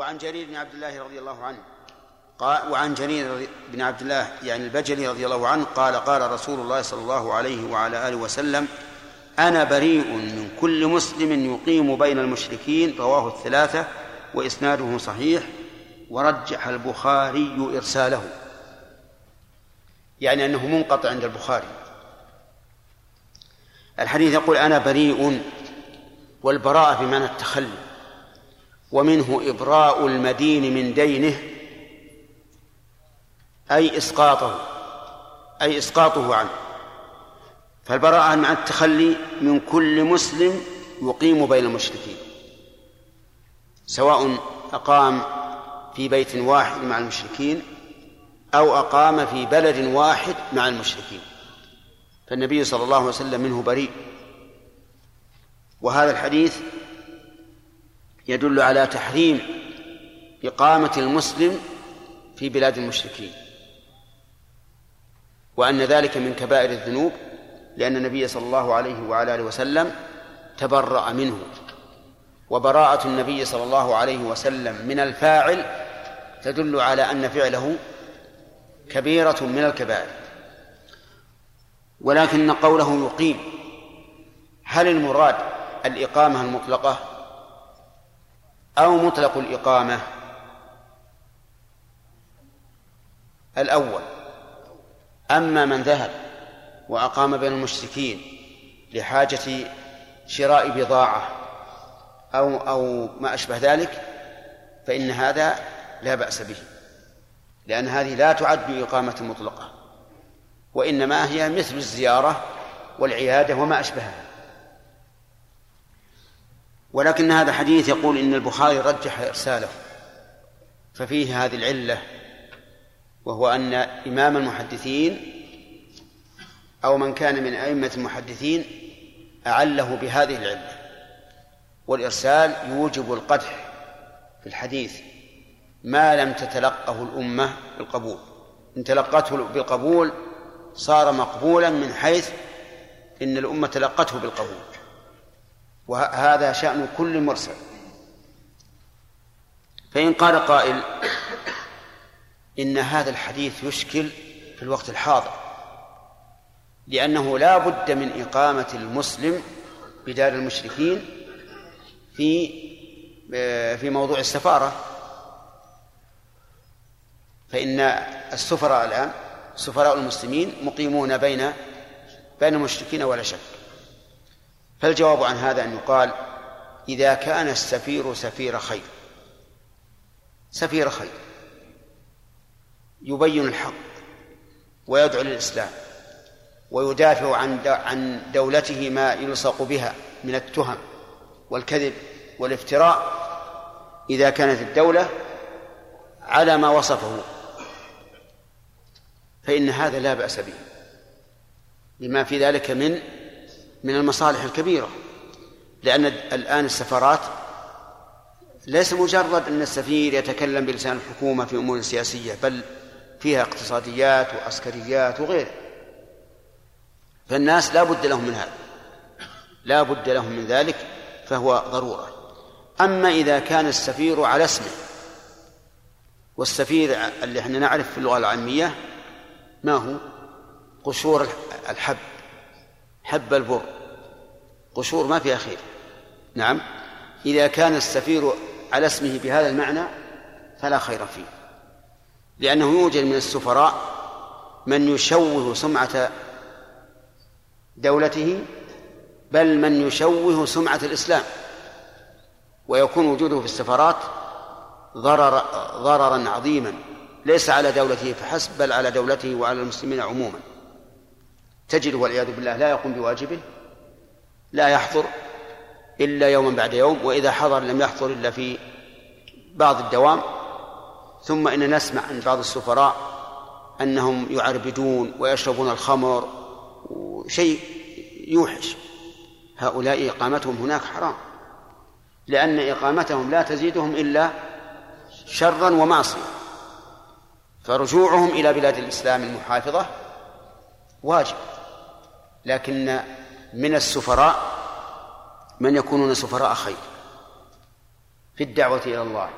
وعن جرير بن عبد الله رضي الله عنه قال وعن جرير بن عبد الله يعني البجلي رضي الله عنه قال قال رسول الله صلى الله عليه وعلى آله وسلم أنا بريء من كل مسلم يقيم بين المشركين رواه الثلاثة وإسناده صحيح ورجح البخاري إرساله. يعني أنه منقطع عند البخاري. الحديث يقول أنا بريء والبراءة بمعنى التخلي. ومنه إبراء المدين من دينه أي إسقاطه أي إسقاطه عنه. فالبراءة مع التخلي من كل مسلم يقيم بين المشركين سواء أقام في بيت واحد مع المشركين أو أقام في بلد واحد مع المشركين. فالنبي صلى الله عليه وسلم منه بريء. وهذا الحديث يدل على تحريم إقامة المسلم في بلاد المشركين. وأن ذلك من كبائر الذنوب لأن النبي صلى الله عليه وعلى آله وسلم تبرأ منه. وبراءة النبي صلى الله عليه وسلم من الفاعل تدل على أن فعله كبيرة من الكبائر. ولكن قوله يقيم هل المراد الإقامة المطلقة؟ أو مطلق الإقامة. الأول أما من ذهب وأقام بين المشركين لحاجة شراء بضاعة أو أو ما أشبه ذلك فإن هذا لا بأس به لأن هذه لا تعد إقامة مطلقة وإنما هي مثل الزيارة والعيادة وما أشبهها. ولكن هذا حديث يقول إن البخاري رجح إرساله ففيه هذه العلة وهو أن إمام المحدثين أو من كان من أئمة المحدثين أعله بهذه العلة والإرسال يوجب القدح في الحديث ما لم تتلقه الأمة بالقبول إن تلقته بالقبول صار مقبولا من حيث إن الأمة تلقته بالقبول. وهذا شأن كل مرسل. فإن قال قائل إن هذا الحديث يشكل في الوقت الحاضر لأنه لا بد من إقامة المسلم بدار المشركين في في موضوع السفارة. فإن السفراء الآن سفراء المسلمين مقيمون بين بين المشركين ولا شك. فالجواب عن هذا أن يقال إذا كان السفير سفير خير. سفير خير. يبين الحق ويدعو للإسلام ويدافع عن عن دولته ما يلصق بها من التهم والكذب والافتراء إذا كانت الدولة على ما وصفه. فإن هذا لا بأس به. لما في ذلك من من المصالح الكبيرة لأن الآن السفارات ليس مجرد أن السفير يتكلم بلسان الحكومة في أمور سياسية بل فيها اقتصاديات وعسكريات وغيره فالناس لا بد لهم من هذا. لا بد لهم من ذلك فهو ضرورة. أما إذا كان السفير على اسمه والسفير اللي إحنا نعرف في اللغة العامية ما هو؟ قشور الحب. حب البر. قشور ما فيها خير. نعم. إذا كان السفير على اسمه بهذا المعنى فلا خير فيه. لأنه يوجد من السفراء من يشوه سمعة دولته بل من يشوه سمعة الإسلام. ويكون وجوده في السفارات ضرر ضررا عظيما. ليس على دولته فحسب بل على دولته وعلى المسلمين عموما. تجد والعياذ بالله لا يقوم بواجبه لا يحضر إلا يوما بعد يوم وإذا حضر لم يحضر إلا في بعض الدوام. ثم إن نسمع عن بعض السفراء أنهم يعربدون ويشربون الخمر شيء يوحش. هؤلاء إقامتهم هناك حرام لأن إقامتهم لا تزيدهم إلا شرا ومعصية. فرجوعهم إلى بلاد الإسلام المحافظة واجب. لكن من السفراء من يكونون سفراء خير في الدعوة إلى الله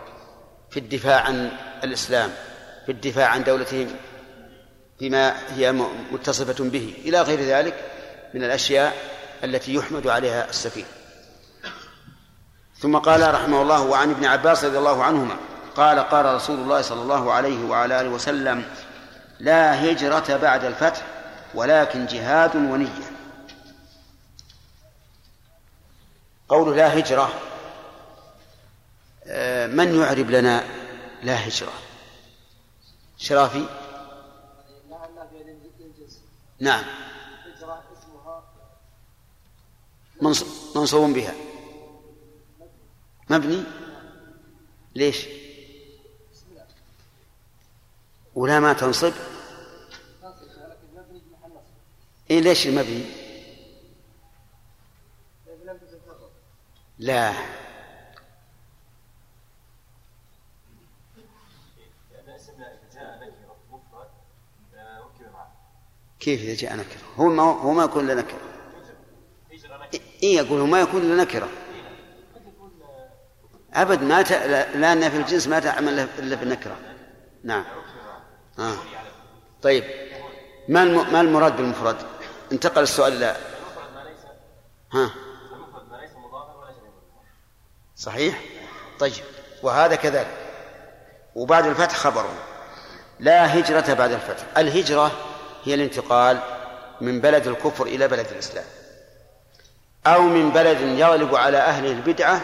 في الدفاع عن الإسلام في الدفاع عن دولتهم فيما هي متصفة به. إلى غير ذلك من الأشياء التي يحمد عليها السفير ثم قال رحمه الله وعن ابن عباس رضي الله عنهما قال قال رسول الله صلى الله عليه وعلى آله وسلم لا هجرة بعد الفتح ولكن جهاد ونية. قول لا هجرة آه، من يعرب لنا لا هجرة؟ شرافي؟ نعم. منصوب بها. مبني؟ ليش؟ ولا ما تنصب؟ إيه ليش المبني لا. كيف إذا جاء نكرة؟ هو ما هو ما يكون لنكرة إيه يقول هو ما يكون لنكرة أبد ما ت... لأن في الجنس ما تعمل إلا في النكرة. نعم. آه. طيب. ما الم... ما المراد بالمفرد؟ انتقل السؤال لا ها؟ صحيح؟ طيب. وهذا كذلك. وبعد الفتح خبره لا هجرة بعد الفتح. الهجرة هي الانتقال من بلد الكفر إلى بلد الإسلام. أو من بلد يغلب على أهل البدعة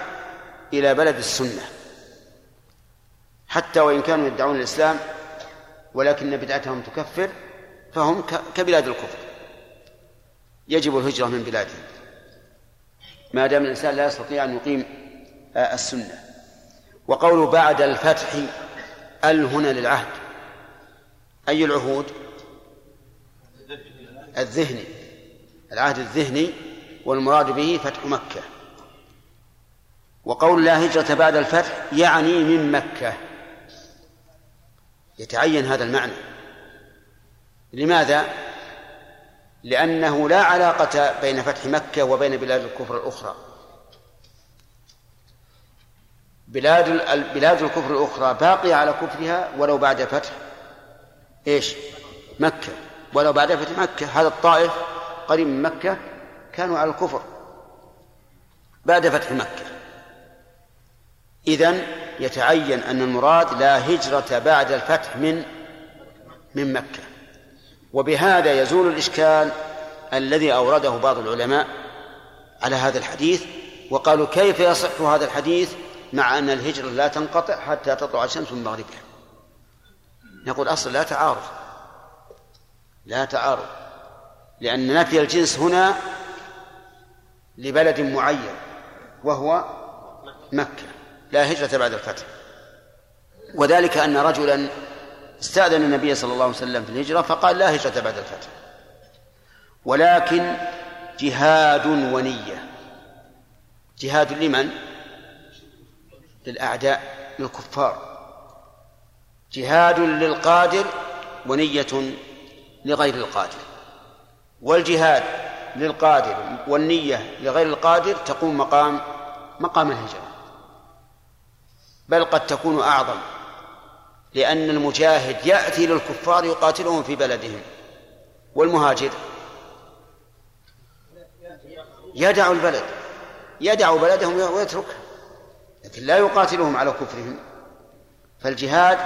إلى بلد السنة. حتى وإن كانوا يدعون الإسلام ولكن بدعتهم تكفر فهم كبلاد الكفر. يجب الهجرة من بلادهم ما دام الإنسان لا يستطيع أن يقيم آه، السنة. وقوله بعد الفتح أل هنا للعهد. أي العهود؟ الذهني. العهد الذهني والمراد به فتح مكة. وقول لا هجرة بعد الفتح يعني من مكة. يتعين هذا المعنى. لماذا؟ لأنه لا علاقة بين فتح مكة وبين بلاد الكفر الأخرى. بلاد بلاد الكفر الأخرى باقية على كفرها ولو بعد فتح إيش؟ مكة. ولو بعد فتح مكة. هذا الطائف قريب من مكة كانوا على الكفر بعد فتح مكة. إذن يتعين أن المراد لا هجرة بعد الفتح من من مكة. وبهذا يزول الإشكال الذي أورده بعض العلماء على هذا الحديث وقالوا كيف يصح هذا الحديث مع أن الهجرة لا تنقطع حتى تطلع الشمس من مغربها؟ نقول أصل لا تعارض. لا تعارض. لأن نفي الجنس هنا لبلد معين وهو مكة. لا هجرة بعد الفتح. وذلك أن رجلا استأذن النبي صلى الله عليه وسلم في الهجرة فقال لا هجرة بعد الفتح. ولكن جهاد ونية. جهاد لمن؟ للأعداء للكفار. جهاد للقادر ونية لغير القادر. والجهاد للقادر والنية لغير القادر تقوم مقام مقام الهجرة. بل قد تكون أعظم. لأن المجاهد يأتي للكفار يقاتلهم في بلدهم. والمهاجر يدع البلد يدع بلدهم ويتركه لكن لا يقاتلهم على كفرهم. فالجهاد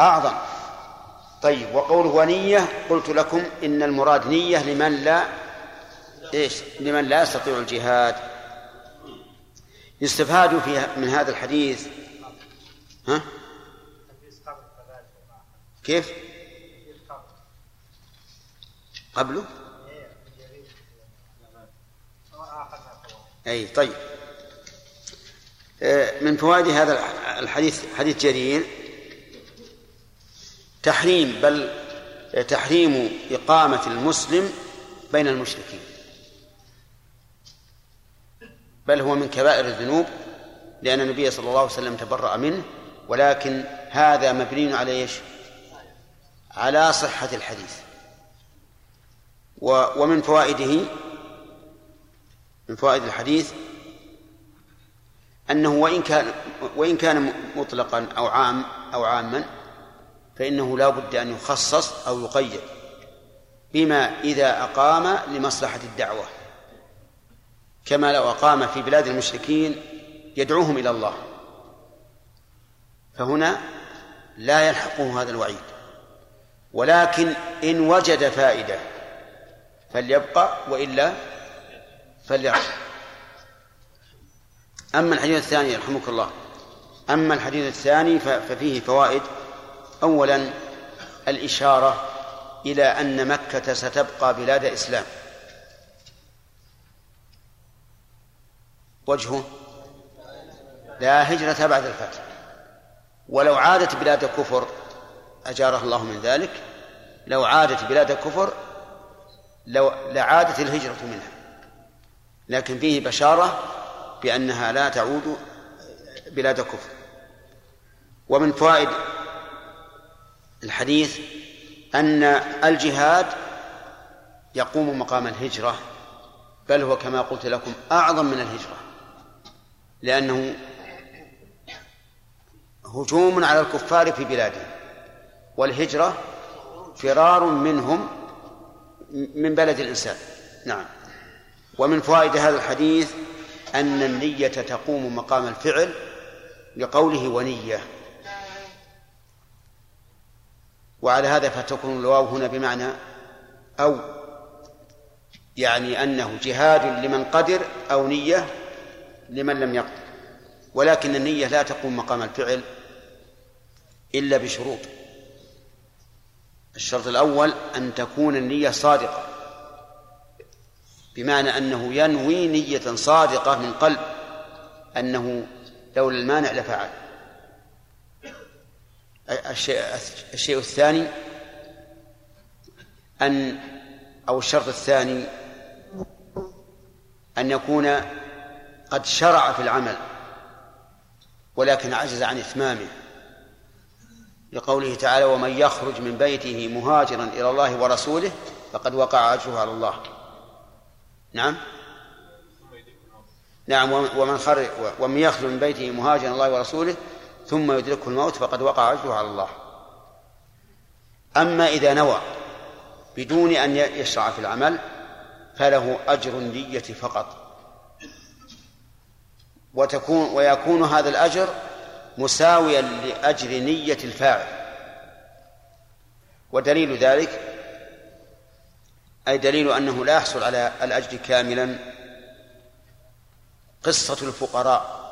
أعظم. طيب وقوله ونية قلت لكم إن المراد نية لمن لا إيش؟ لمن لا يستطيع الجهاد. يستفاد في من هذا الحديث. ها؟ كيف؟ قبله؟ أي طيب. آه، من فوائد هذا الحديث حديث جرير. تحريم بل تحريم إقامة المسلم بين المشركين. بل هو من كبائر الذنوب لأن النبي صلى الله عليه وسلم تبرأ منه ولكن هذا مبني على إيش؟ على صحة الحديث. ومن فوائده من فوائد الحديث أنه وإن كان وإن كان مطلقا أو عام أو عاما فإنه لا بد أن يخصص أو يقيد بما إذا أقام لمصلحة الدعوة. كما لو أقام في بلاد المشركين يدعوهم إلى الله. فهنا لا يلحقه هذا الوعيد. ولكن إن وجد فائدة فليبقى وإلا فليرحل أما الحديث الثاني يرحمك الله. أما الحديث الثاني ففيه فوائد. أولا الإشارة إلى أن مكة ستبقى بلاد إسلام. وجهه لا هجرة بعد الفتح. ولو عادت بلاد كفر أجاره الله من ذلك. لو عادت بلاد كفر لو لعادت الهجرة منها. لكن فيه بشارة بأنها لا تعود بلاد كفر ومن فوائد الحديث أن الجهاد يقوم مقام الهجرة بل هو كما قلت لكم أعظم من الهجرة. لأنه هجوم على الكفار في بلادهم والهجرة فرار منهم من بلد الإنسان. نعم. ومن فوائد هذا الحديث أن النية تقوم مقام الفعل لقوله ونية. وعلى هذا فتكون الواو هنا بمعنى أو يعني أنه جهاد لمن قدر أو نية لمن لم يقدر. ولكن النية لا تقوم مقام الفعل إلا بشروط. الشرط الأول أن تكون النية صادقة بمعنى أنه ينوي نية صادقة من قلب أنه لولا المانع لفعل الشيء, الشيء الثاني أن أو الشرط الثاني أن يكون قد شرع في العمل ولكن عجز عن إتمامه. لقوله تعالى ومن يخرج من بيته مهاجرا إلى الله ورسوله فقد وقع أجره على الله. نعم؟ نعم ومن خرج ومن يخرج من بيته مهاجرا إلى الله ورسوله ثم يدركه الموت فقد وقع أجره على الله. أما إذا نوى بدون أن يشرع في العمل فله أجر النية فقط. وتكون ويكون هذا الأجر مساويا لأجر نية الفاعل. ودليل ذلك أي دليل أنه لا يحصل على الأجر كاملا قصة الفقراء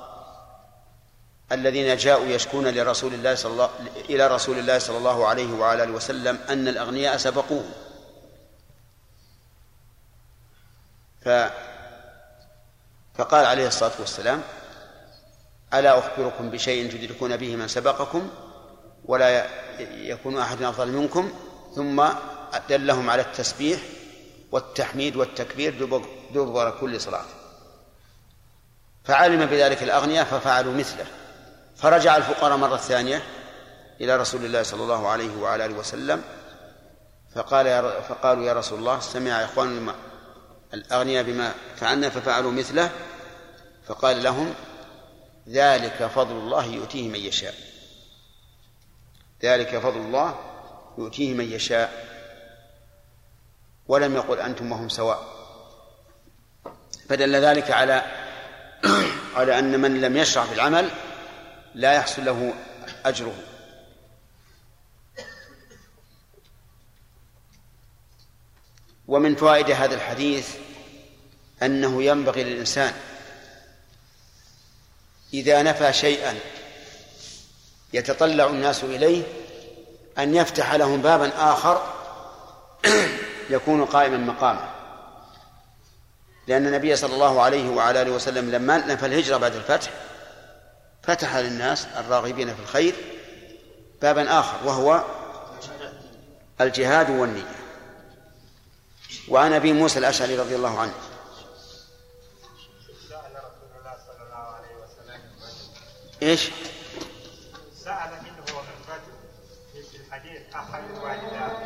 الذين جاءوا يشكون لرسول الله صلى الله إلى رسول الله صلى الله عليه وعلى آله وسلم أن الأغنياء سبقوه. ف فقال عليه الصلاة والسلام ألا أخبركم بشيء تدركون به من سبقكم ولا يكون أحد أفضل منكم؟ ثم دلهم على التسبيح والتحميد والتكبير دبر كل صلاة. فعلم بذلك الأغنياء ففعلوا مثله. فرجع الفقراء مرة ثانية إلى رسول الله صلى الله عليه وعلى آله وسلم فقال يا فقالوا يا رسول الله سمع إخوان الأغنياء بما فعلنا ففعلوا مثله فقال لهم ذلك فضل الله يؤتيه من يشاء. ذلك فضل الله يؤتيه من يشاء. ولم يقل أنتم وهم سواء. فدل ذلك على على أن من لم يشرع في العمل لا يحصل له أجره. ومن فوائد هذا الحديث أنه ينبغي للإنسان إذا نفى شيئا يتطلع الناس إليه أن يفتح لهم بابا آخر يكون قائما مقامه. لأن النبي صلى الله عليه وعلى آله وسلم لما نفى الهجرة بعد الفتح فتح للناس الراغبين في الخير بابا آخر وهو الجهاد والنية. وعن أبي موسى الأشعري رضي الله عنه إيش؟ سأل منه الرجل في الحديث أحد الوالدات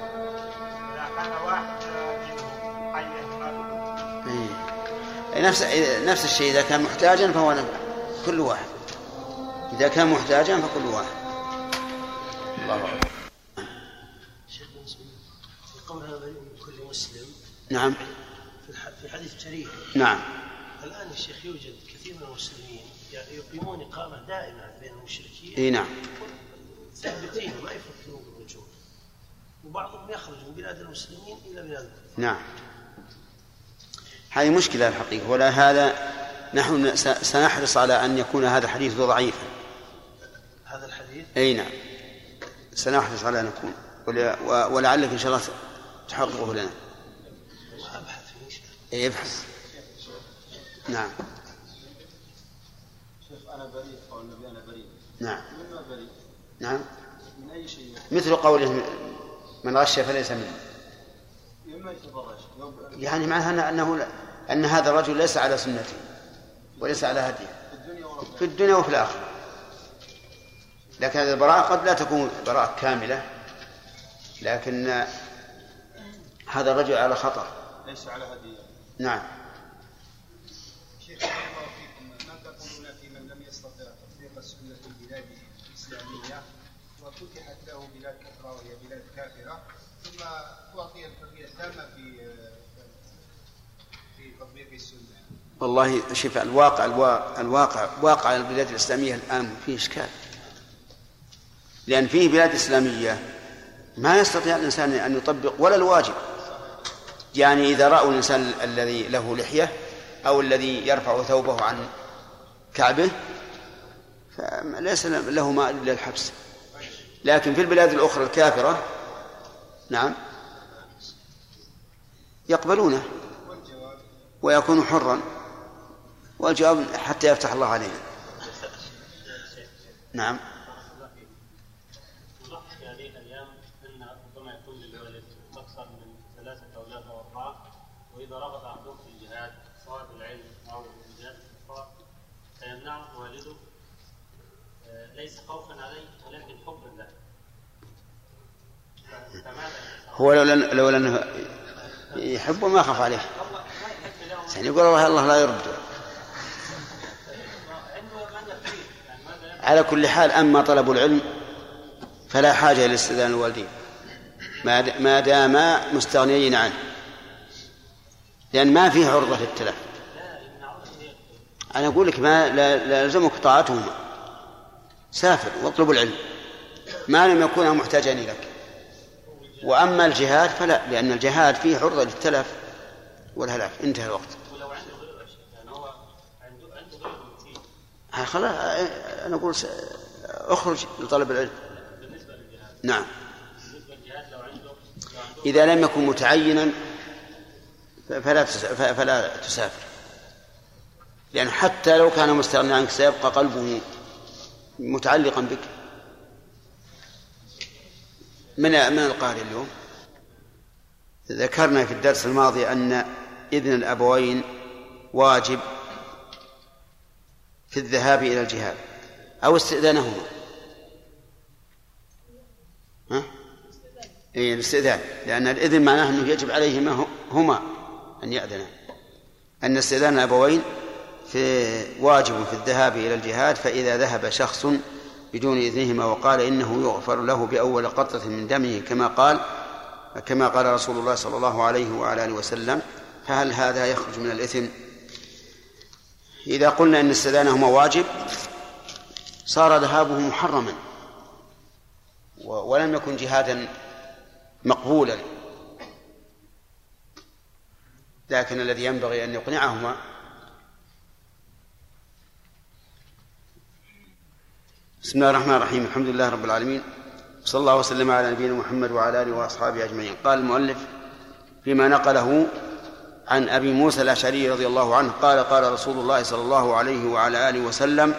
إذا كان واحد منهم حيا إيه. نفس نفس الشيء إذا كان محتاجا فهو كل واحد. إذا كان محتاجا فكل واحد. الله أكبر. شيخ في قول هذا كل مسلم. نعم. في حديث جرير. نعم. الآن يا شيخ يوجد كثير من المسلمين يعني يقيمون إقامة دائمة بين المشركين. إي نعم. ثابتين ما يفكرون بالرجوع وبعضهم يخرج من بلاد المسلمين إلى بلاد نعم. هذه مشكلة الحقيقة ولا هذا نحن سنحرص على أن يكون هذا الحديث ضعيفا هذا الحديث؟ أي نعم. سنحرص على أن نكون ولعلك إن شاء الله تحققه لنا. إيه ابحث. نعم. أنا بريء قول النبي أنا بريء. نعم. مما بريء؟ نعم. من أي شيء؟ مثل قوله من غش فليس منه مما يتبرج يعني معناها أنه أن هذا الرجل ليس على سنته وليس على هديه. في الدنيا وفي الآخرة. لكن هذه البراءة قد لا تكون براءة كاملة لكن هذا الرجل على خطر. ليس على هديه. نعم. شيخ الله فيكم ما تقولون في من لم يستطع تطبيق السنة في البلاد الاسلاميه وفتحت له بلاد أخرى وهي بلاد كافره ثم تعطي الحريه التامه في في تطبيق السنة والله شوف الواقع الواقع واقع البلاد الإسلامية الآن فيه إشكال. لأن فيه بلاد إسلامية ما يستطيع الإنسان أن يطبق ولا الواجب. يعني إذا رأوا الإنسان الذي له لحية أو الذي يرفع ثوبه عن كعبه فليس له ما إلا الحبس. لكن في البلاد الأخرى الكافرة نعم يقبلونه ويكون حرا. والجواب حتى يفتح الله علينا. نعم. رغب احدهم في الجهاد سواء بالعلم أو بالجهاد الكفار فيمنعه والده ليس خوفا عليه ولكن حبا له هو لو لن لو لأنه يحبه ما خاف عليه. يعني يقول الله الله لا يرد. على كل حال أما طلب العلم فلا حاجة إلى استئذان الوالدين. ما داما مستغنيين عنه. لأن ما فيه عرضة للتلف. أنا أقول لك ما لا يلزمك طاعتهما سافر واطلب العلم. ما لم يكونا محتاجين لك وأما الجهاد فلا لأن الجهاد فيه عرضة للتلف والهلاك. انتهى الوقت ولو عنده غير يعني هو عنده عنده غير ها خلاص أنا أقول أخرج لطلب العلم. نعم. إذا لم يكن متعينا فلا فلا تسافر. لأن حتى لو كان مستغني عنك سيبقى قلبه متعلقا بك. من من القارئ اليوم؟ ذكرنا في الدرس الماضي أن إذن الأبوين واجب في الذهاب إلى الجهاد أو استئذانهما. ها؟ إيه الاستئذان. لأن الإذن معناه أنه يجب عليهما هما أن يأذنا. أن استئذان الأبوين في واجب في الذهاب إلى الجهاد فإذا ذهب شخص بدون إذنهما وقال إنه يغفر له بأول قطرة من دمه كما قال كما قال رسول الله صلى الله عليه وعلى آله وسلم فهل هذا يخرج من الإثم إذا قلنا إن استئذانهما واجب صار ذهابه محرما ولم يكن جهادا مقبولا. لكن الذي ينبغي أن يقنعهما بسم الله الرحمن الرحيم الحمد لله رب العالمين صلى الله وسلم على نبينا محمد وعلى آله وأصحابه أجمعين. قال المؤلف فيما نقله عن أبي موسى الأشعري رضي الله عنه قال قال رسول الله صلى الله عليه وعلى آله وسلم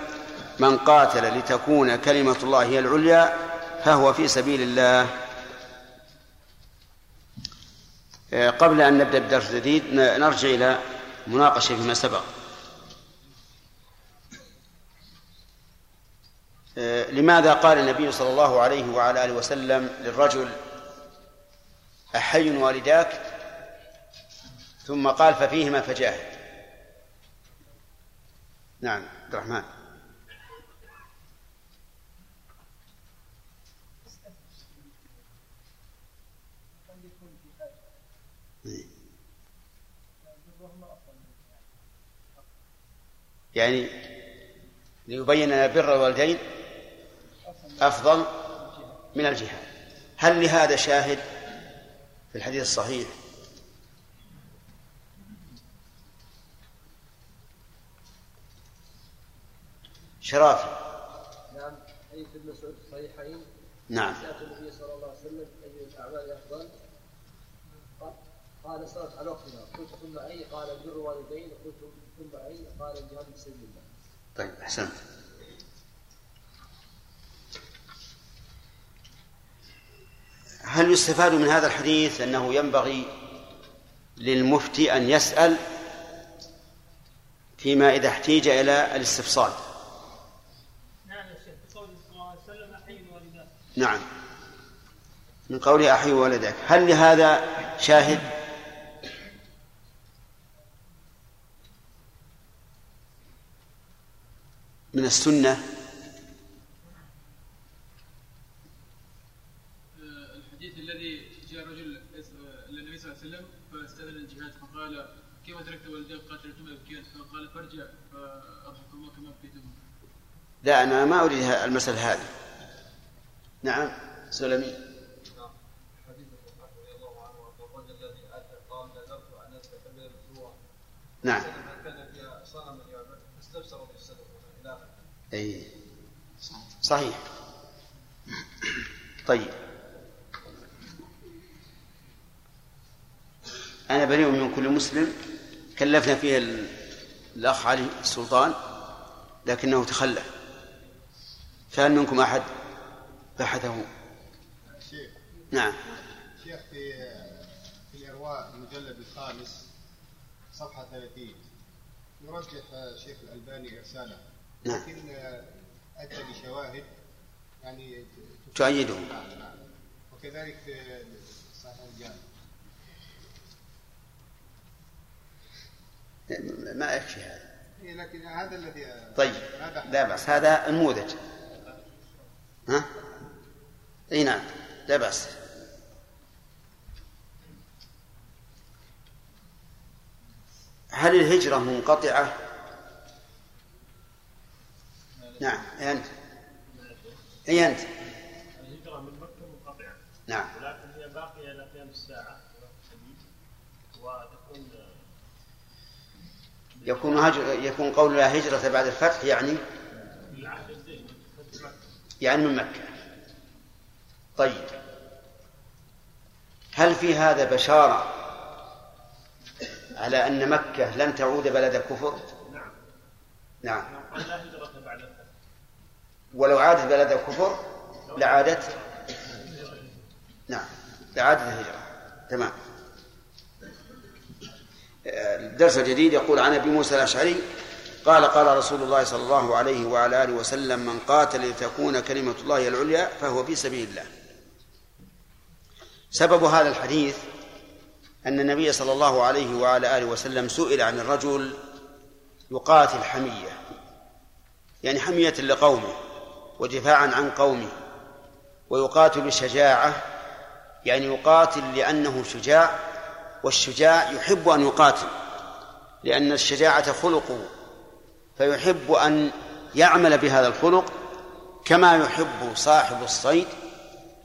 من قاتل لتكون كلمة الله هي العليا فهو في سبيل الله. قبل أن نبدأ بالدرس الجديد نرجع إلى مناقشة فيما سبق. لماذا قال النبي صلى الله عليه وعلى آله وسلم للرجل احي والداك ثم قال ففيهما فجاهد. نعم عبد الرحمن. يعني ليبين أن بر الوالدين أفضل من الجهاد. هل لهذا شاهد في الحديث الصحيح؟ شرافي. نعم حديث ابن مسعود الصحيحين. نعم. سألت النبي صلى الله عليه وسلم أي الأعمال أفضل؟ قال- الصلاة على وقتها. قلت ثم أي؟ قال بر الوالدين قلت ثم أي؟ قال الجهاد في سبيل الله. طيب أحسنت. هل يستفاد من هذا الحديث أنه ينبغي للمفتي أن يسأل فيما إذا احتيج إلى الاستفصال نعم يا شيخ بقوله صلى الله عليه وسلم أحيي الوالدات نعم. من قوله أحي ولدك هل لهذا شاهد؟ من السنة؟ الحديث الذي جاء رجل إلى النبي صلى الله عليه وسلم فاستأذن الجهاد فقال كيف تركت والديك قاتلتما يبكين فقال فارجع فاضحكما كما بكيتما لا أنا ما أريد المسألة هذه. نعم سلمي نعم. أي صحيح. طيب. أنا بريء من كل مسلم كلفنا فيه ال- الأخ علي السلطان لكنه تخلف. فهل منكم أحد؟ بحثه شيخ نعم. شيخ في في الإرواء المجلد الخامس صفحة 30 يرجح شيخ الألباني إرساله. نعم. لكن أتى بشواهد يعني تؤيده. وكذلك في صحيح الجامع. ما يكفي هذا. إيه، لكن هذا الذي طيب لا بأس هذا نموذج ها؟ إي نعم لا بأس. هل الهجرة منقطعة؟ نعم أي أنت؟ أي أنت؟ الهجرة من مكة منقطعة. نعم. ولكن هي باقية إلى قيام الساعة وتكون يكون هجر يكون قول لا هجرة بعد الفتح يعني؟ يعني من مكة. طيب. هل في هذا بشارة على أن مكة لن تعود بلد كفر؟ نعم. نعم. ولو عادت بلد كفر لعادت؟ نعم. لعادت الهجرة. تمام. الدرس الجديد يقول عن أبي موسى الأشعري قال قال رسول الله صلى الله عليه وعلى آله وسلم من قاتل لتكون كلمة الله العليا فهو في سبيل الله. سبب هذا الحديث أن النبي صلى الله عليه وعلى آله وسلم سئل عن الرجل يقاتل حمية يعني حمية لقومه ودفاعا عن قومه ويقاتل بشجاعه يعني يقاتل لأنه شجاع والشجاع يحب أن يقاتل لأن الشجاعة خلقه فيحب أن يعمل بهذا الخلق كما يحب صاحب الصيد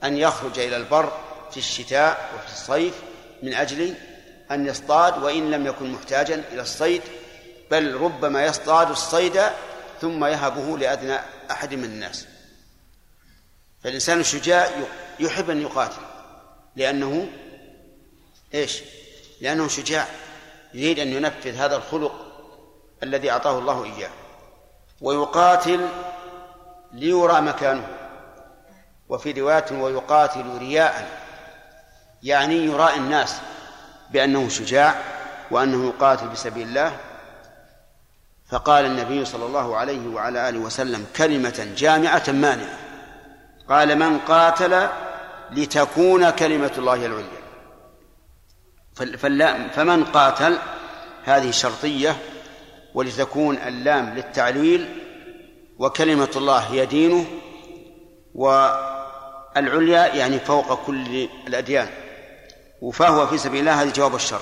أن يخرج إلى البر في الشتاء وفي الصيف من أجل أن يصطاد وإن لم يكن محتاجا إلى الصيد بل ربما يصطاد الصيد ثم يهبه لأدنى أحد من الناس. فالإنسان الشجاع يحب أن يقاتل لأنه إيش؟ لأنه شجاع يريد أن ينفذ هذا الخلق الذي أعطاه الله إياه ويقاتل ليرى مكانه. وفي رواية ويقاتل رياء. يعني يراء الناس بأنه شجاع وأنه يقاتل بسبيل الله. فقال النبي صلى الله عليه وعلى آله وسلم كلمة جامعة مانعة. قال من قاتل لتكون كلمة الله العليا. فمن قاتل هذه شرطية ولتكون اللام للتعليل وكلمة الله هي دينه والعليا يعني فوق كل الأديان. فهو في سبيل الله هذه جواب الشر.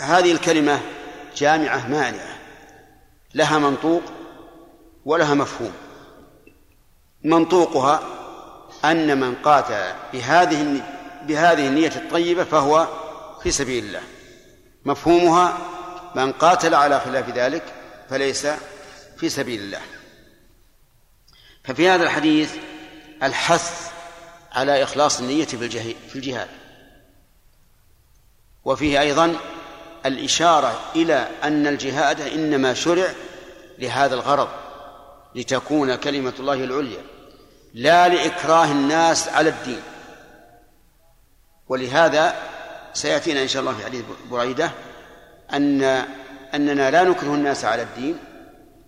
هذه الكلمة جامعة مانعة لها منطوق ولها مفهوم. منطوقها أن من قاتل بهذه بهذه النية الطيبة فهو في سبيل الله. مفهومها من قاتل على خلاف ذلك فليس في سبيل الله. ففي هذا الحديث الحث على إخلاص النية في الجهاد. وفيه أيضا الإشارة إلى أن الجهاد إنما شرع لهذا الغرض لتكون كلمة الله العليا لا لإكراه الناس على الدين. ولهذا سيأتينا إن شاء الله في حديث بريدة أن أننا لا نكره الناس على الدين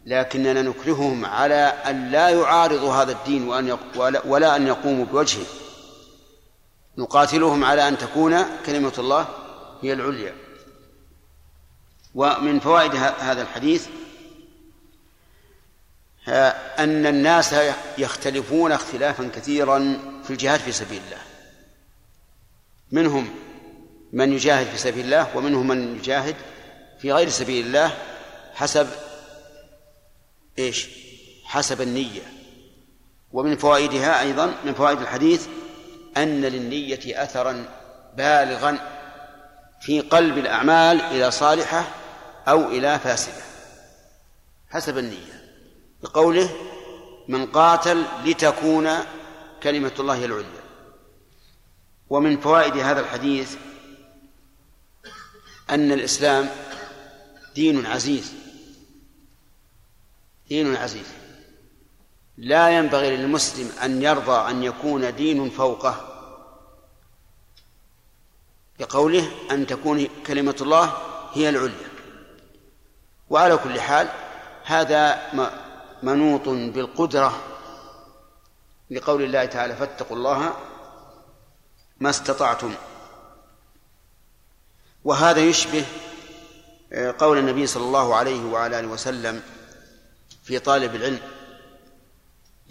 لكننا نكرههم على أن لا يعارضوا هذا الدين وأن ولا أن يقوموا بوجهه. نقاتلهم على أن تكون كلمة الله هي العليا. ومن فوائد هذا الحديث أن الناس يختلفون اختلافا كثيرا في الجهاد في سبيل الله. منهم من يجاهد في سبيل الله ومنهم من يجاهد في غير سبيل الله حسب إيش؟ حسب النية. ومن فوائدها أيضا من فوائد الحديث أن للنية أثرا بالغا. في قلب الأعمال إلى صالحة أو إلى فاسدة. حسب النية. بقوله من قاتل لتكون كلمة الله العليا. ومن فوائد هذا الحديث أن الإسلام دين عزيز. دين عزيز. لا ينبغي للمسلم أن يرضى أن يكون دين فوقه. بقوله أن تكون كلمة الله هي العليا. وعلى كل حال هذا منوط بالقدرة لقول الله تعالى فاتقوا الله ما استطعتم. وهذا يشبه آه، قول النبي صلى الله عليه وعلى آله وسلم في طالب العلم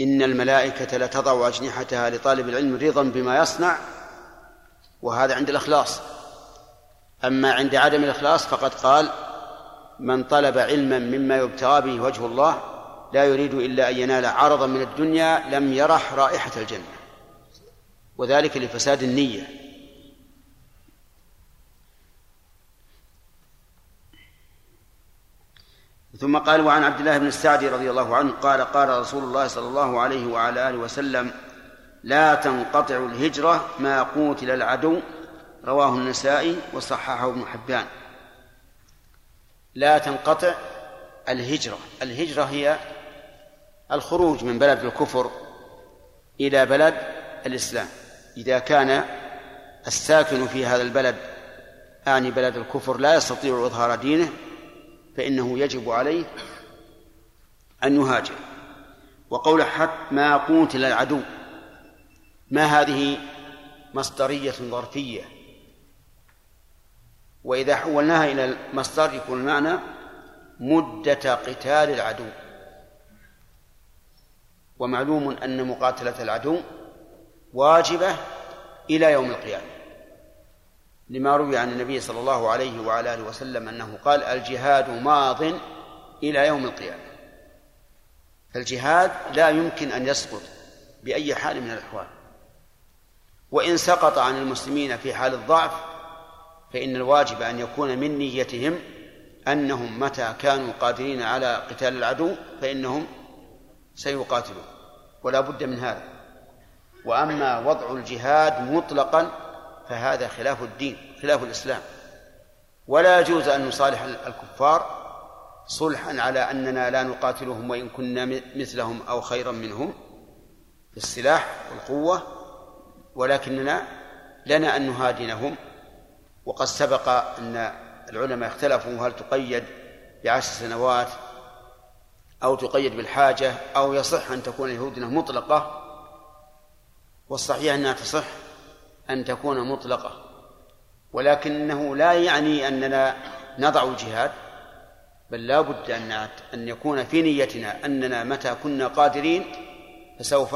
إن الملائكة لتضع أجنحتها لطالب العلم رضا بما يصنع وهذا عند الإخلاص. أما عند عدم الإخلاص فقد قال من طلب علما مما يبتغى به وجه الله لا يريد إلا أن ينال عرضا من الدنيا لم يرح رائحة الجنة. وذلك لفساد النية. ثم قال وعن عبد الله بن السعدي رضي الله عنه قال قال رسول الله صلى الله عليه وعلى آله وسلم لا تنقطع الهجرة ما قوتل العدو رواه النسائي وصححه ابن حبان. لا تنقطع الهجرة. الهجرة هي الخروج من بلد الكفر إلى بلد الإسلام. إذا كان الساكن في هذا البلد اعني بلد الكفر لا يستطيع إظهار دينه فإنه يجب عليه أن يهاجر. وقول حتى ما قوتل العدو. ما هذه مصدرية ظرفية؟ وإذا حولناها إلى المصدر يكون المعنى مدة قتال العدو. ومعلوم أن مقاتلة العدو واجبة إلى يوم القيامة. لما روي عن النبي صلى الله عليه وعلى آله وسلم أنه قال الجهاد ماض إلى يوم القيامة. فالجهاد لا يمكن أن يسقط بأي حال من الأحوال. وإن سقط عن المسلمين في حال الضعف فإن الواجب أن يكون من نيتهم أنهم متى كانوا قادرين على قتال العدو فإنهم سيقاتلون. ولا بد من هذا. وأما وضع الجهاد مطلقا فهذا خلاف الدين خلاف الإسلام. ولا يجوز أن نصالح الكفار صلحا على أننا لا نقاتلهم وإن كنا مثلهم أو خيرا منهم. في السلاح والقوة ولكننا لنا أن نهادنهم. وقد سبق أن العلماء اختلفوا هل تقيد بعشر سنوات أو تقيد بالحاجة أو يصح أن تكون الهدنة مطلقة. والصحيح أنها تصح أن تكون مطلقة. ولكنه لا يعني أننا نضع الجهاد بل لا بد أن أن يكون في نيتنا أننا متى كنا قادرين فسوف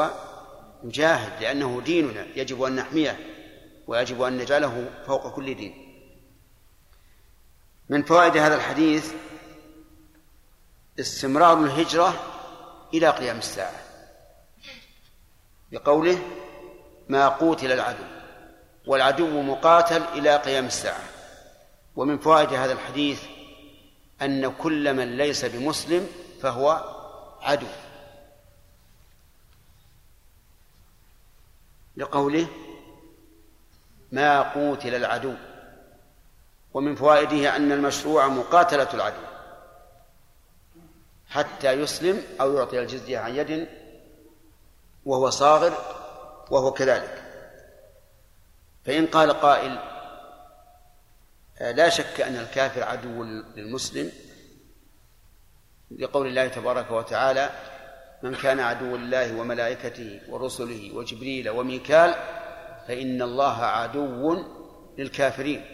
نجاهد لأنه ديننا يجب أن نحميه ويجب أن نجعله فوق كل دين. من فوائد هذا الحديث استمرار الهجرة إلى قيام الساعة. بقوله ما قوتل العدو والعدو مقاتل إلى قيام الساعة. ومن فوائد هذا الحديث أن كل من ليس بمسلم فهو عدو. لقوله ما قوتل العدو ومن فوائده أن المشروع مقاتلة العدو حتى يسلم أو يعطي الجزية عن يد وهو صاغر وهو كذلك. فإن قال قائل لا شك أن الكافر عدو للمسلم لقول الله تبارك وتعالى من كان عدو الله وملائكته ورسله وجبريل وميكال فإن الله عدو للكافرين.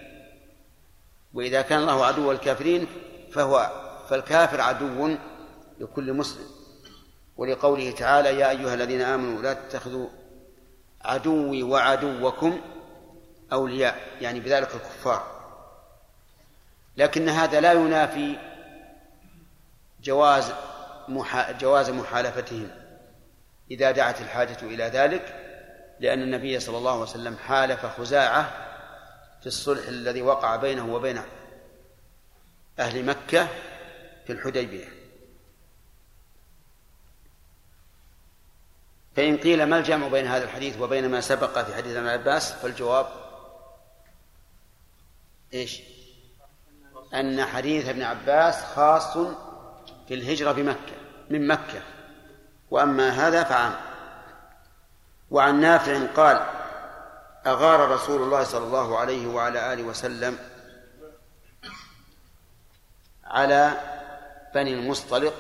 وإذا كان الله عدو الكافرين فهو فالكافر عدو لكل مسلم. ولقوله تعالى يا أيها الذين آمنوا لا تتخذوا عدوي وعدوكم أولياء. يعني بذلك الكفار. لكن هذا لا ينافي جواز جواز محالفتهم. إذا دعت الحاجة إلى ذلك لأن النبي صلى الله عليه وسلم حالف خزاعة في الصلح الذي وقع بينه وبين أهل مكة في الحديبية. فإن قيل ما الجمع بين هذا الحديث وبين ما سبق في حديث ابن عباس فالجواب إيش؟ أن حديث ابن عباس خاص في الهجرة بمكة. من مكة. وأما هذا فعام. وعن نافع قال أغار رسول الله صلى الله عليه وعلى آله وسلم على بني المصطلق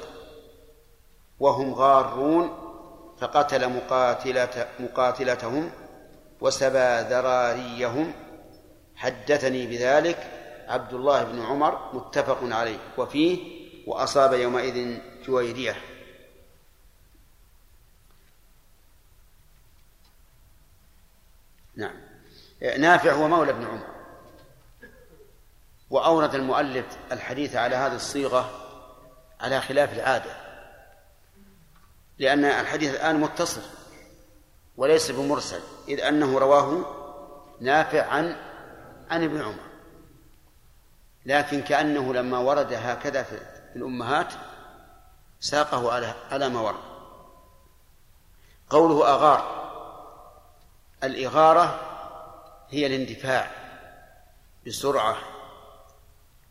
وهم غارون فقتل مقاتلة مقاتلتهم وسبى ذراريهم حدثني بذلك عبد الله بن عمر متفق عليه. وفيه وأصاب يومئذ جويرية نعم. نافع هو مولى ابن عمر. وأورد المؤلف الحديث على هذه الصيغة على خلاف العادة. لأن الحديث الآن متصل وليس بمرسل إذ أنه رواه نافع عن عن ابن عمر. لكن كأنه لما ورد هكذا في الأمهات ساقه على على ما ورد. قوله أغار. الإغارة هي الاندفاع بسرعة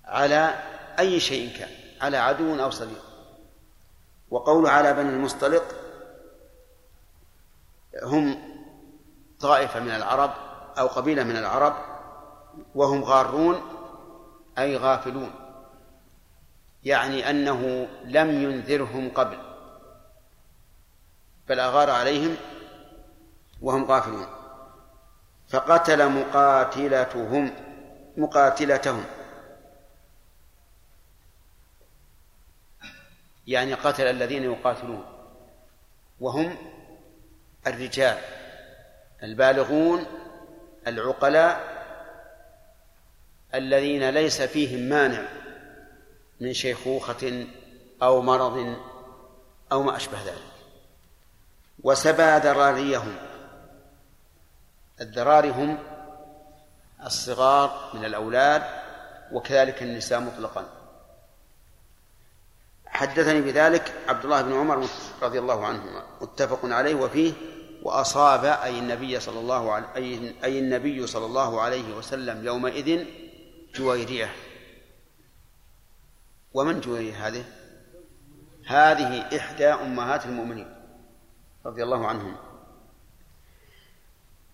على أي شيء كان على عدو أو صديق. وقوله على بني المصطلق هم طائفة من العرب أو قبيلة من العرب وهم غارون أي غافلون. يعني أنه لم ينذرهم قبل بل أغار عليهم وهم غافلون فقتل مقاتلتهم مقاتلتهم. يعني قتل الذين يقاتلون وهم الرجال البالغون العقلاء الذين ليس فيهم مانع. من شيخوخة أو مرض أو ما أشبه ذلك. وسبى ذراريهم. الذراري هم الصغار من الأولاد وكذلك النساء مطلقا. حدثني بذلك عبد الله بن عمر رضي الله عنهما. متفق عليه وفيه وأصاب أي النبي صلى الله عليه أي النبي صلى الله عليه وسلم يومئذ جويرية ومن جويرية هذه؟ هذه إحدى أمهات المؤمنين رضي الله عنهم.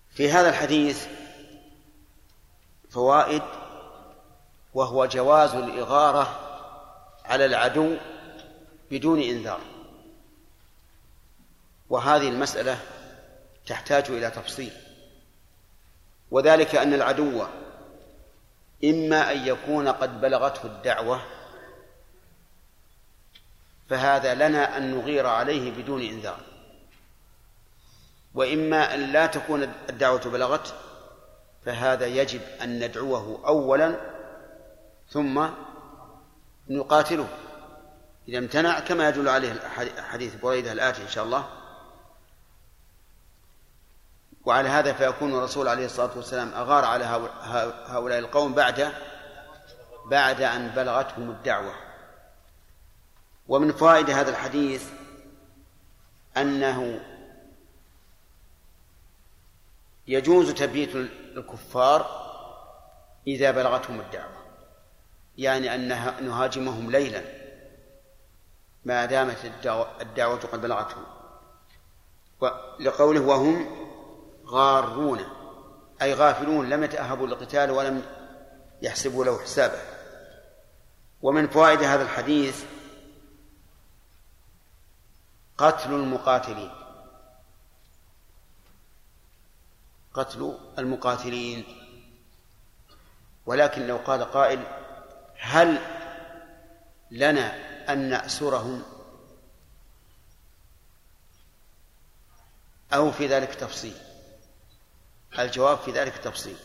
في هذا الحديث فوائد وهو جواز الإغارة على العدو بدون إنذار. وهذه المسألة تحتاج إلى تفصيل. وذلك أن العدو إما أن يكون قد بلغته الدعوة فهذا لنا أن نغير عليه بدون إنذار. وإما أن لا تكون الدعوة بلغته فهذا يجب أن ندعوه أولا ثم نقاتله. إذا امتنع كما يدل عليه حديث بريدة الآتي إن شاء الله. وعلى هذا فيكون الرسول عليه الصلاة والسلام أغار على هؤلاء القوم بعد بعد أن بلغتهم الدعوة. ومن فوائد هذا الحديث أنه يجوز تبييت الكفار إذا بلغتهم الدعوة يعني أن نهاجمهم ليلا ما دامت الدعوة قد بلغتهم. لقوله وهم غارون أي غافلون لم يتأهبوا للقتال ولم يحسبوا له حسابا ومن فوائد هذا الحديث قتل المقاتلين. قتل المقاتلين. ولكن لو قال قائل هل لنا أن نأسرهم؟ أو في ذلك تفصيل؟ الجواب في ذلك تفصيل.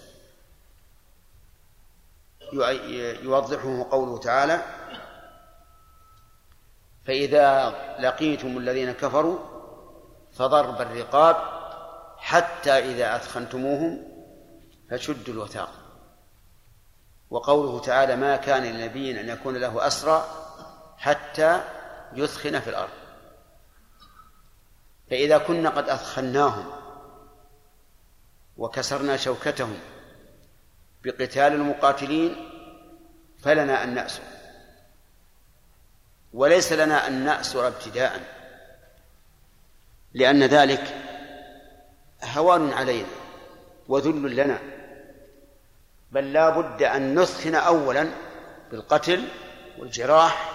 يوضحه قوله تعالى فإذا لقيتم الذين كفروا فضرب الرقاب حتى إذا أثخنتموهم فشدوا الوثاق. وقوله تعالى ما كان لنبي أن يكون له أسرى حتى يثخن في الأرض. فإذا كنا قد أثخناهم وكسرنا شوكتهم بقتال المقاتلين فلنا أن نأسر وليس لنا أن نأسر ابتداء لأن ذلك هوان علينا وذل لنا بل لا بد أن نثخن أولا بالقتل والجراح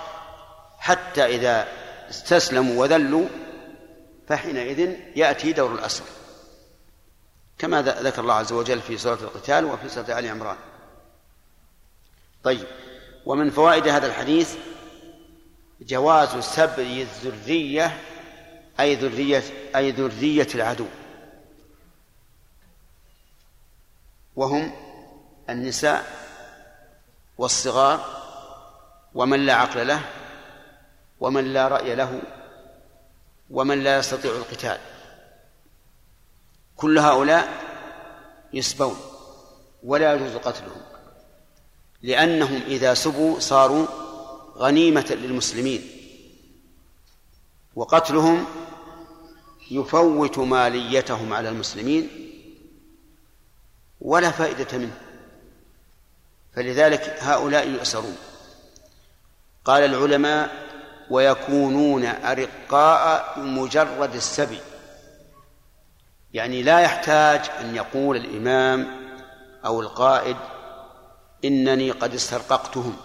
حتى إذا استسلموا وذلوا فحينئذ يأتي دور الأسر. كما ذكر الله عز وجل في سورة القتال وفي سورة آل عمران. طيب ومن فوائد هذا الحديث جواز سبي الذرية أي ذرية أي ذرية العدو. وهم النساء والصغار ومن لا عقل له ومن لا رأي له ومن لا يستطيع القتال. كل هؤلاء يسبون ولا يجوز قتلهم لأنهم إذا سبوا صاروا غنيمة للمسلمين. وقتلهم يفوت ماليتهم على المسلمين ولا فائدة منه. فلذلك هؤلاء يؤسرون. قال العلماء ويكونون أرقاء مجرد السبي. يعني لا يحتاج أن يقول الإمام أو القائد إنني قد استرققتهم.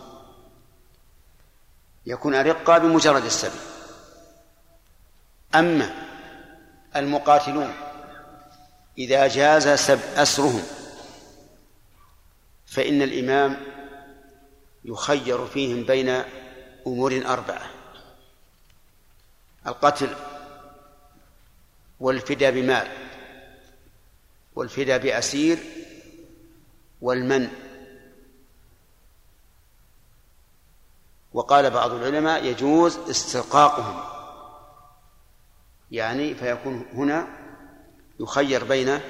يكون أرقاء بمجرد السبي. أما المقاتلون إذا جاز سب أسرهم فإن الإمام يخير فيهم بين أمور أربعة القتل والفداء بمال والفداء بأسير والمن وقال بعض العلماء يجوز استرقاقهم. يعني فيكون هنا يخير بين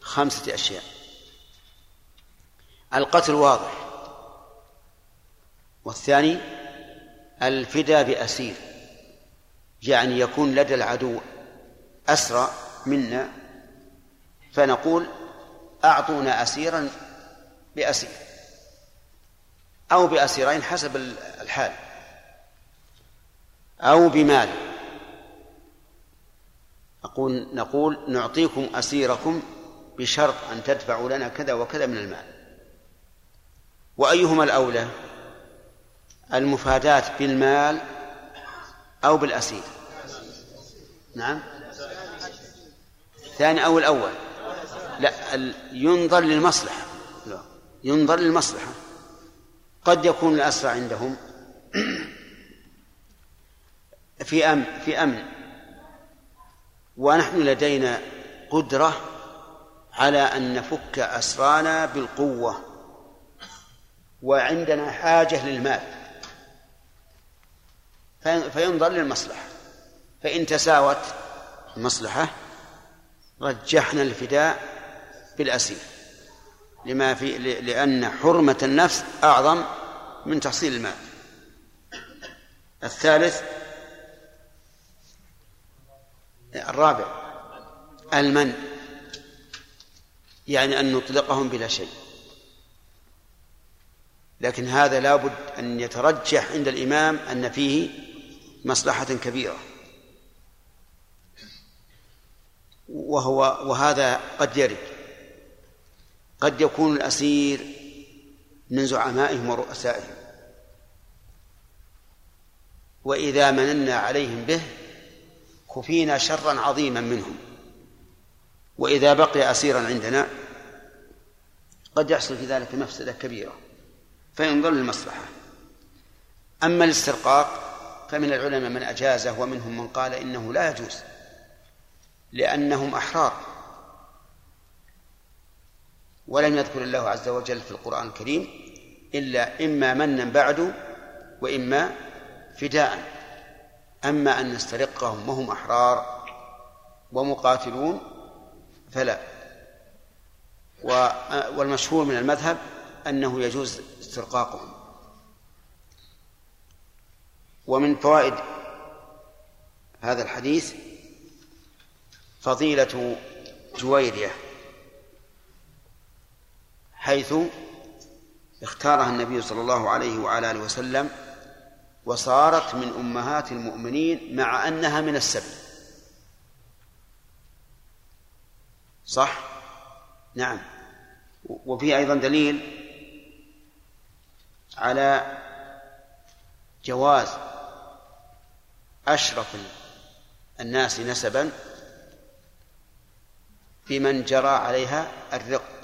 خمسة أشياء. القتل واضح. والثاني الفداء بأسير يعني يكون لدى العدو أسرى منا فنقول أعطونا أسيرا بأسير. أو بأسيرين حسب الحال. أو بمال. أقول نقول نعطيكم أسيركم بشرط أن تدفعوا لنا كذا وكذا من المال. وأيهما الأولى؟ المفادات بالمال أو بالأسير. نعم. الثاني أو الأول. لا ينظر للمصلحة. ينظر للمصلحة. قد يكون الأسرى عندهم. في أمن في أمن. ونحن لدينا قدرة على أن نفك أسرانا بالقوة. وعندنا حاجة للمال. فينظر للمصلحة. فإن تساوت المصلحة رجحنا الفداء بالأسير. لما في لأن حرمة النفس أعظم من تحصيل المال. الثالث الرابع المن يعني أن نطلقهم بلا شيء. لكن هذا لابد أن يترجح عند الإمام أن فيه مصلحة كبيرة. وهو وهذا قد يرد. قد يكون الأسير من زعمائهم ورؤسائهم. وإذا مننا عليهم به كفينا شرا عظيما منهم. وإذا بقي أسيرا عندنا قد يحصل في ذلك مفسدة كبيرة فينظر للمصلحة أما الاسترقاق فمن العلماء من أجازه ومنهم من قال إنه لا يجوز لأنهم أحرار. ولم يذكر الله عز وجل في القرآن الكريم إلا إما منا بعد وإما فداء. أما أن نسترقهم وهم أحرار ومقاتلون فلا. والمشهور من المذهب أنه يجوز استرقاقهم. ومن فوائد هذا الحديث فضيلة جويرية. حيث اختارها النبي صلى الله عليه وعلى آله وسلم وصارت من أمهات المؤمنين مع أنها من السبع صح؟ نعم. وفي أيضا دليل على جواز أشرف الناس نسبا في من جرى عليها الرق.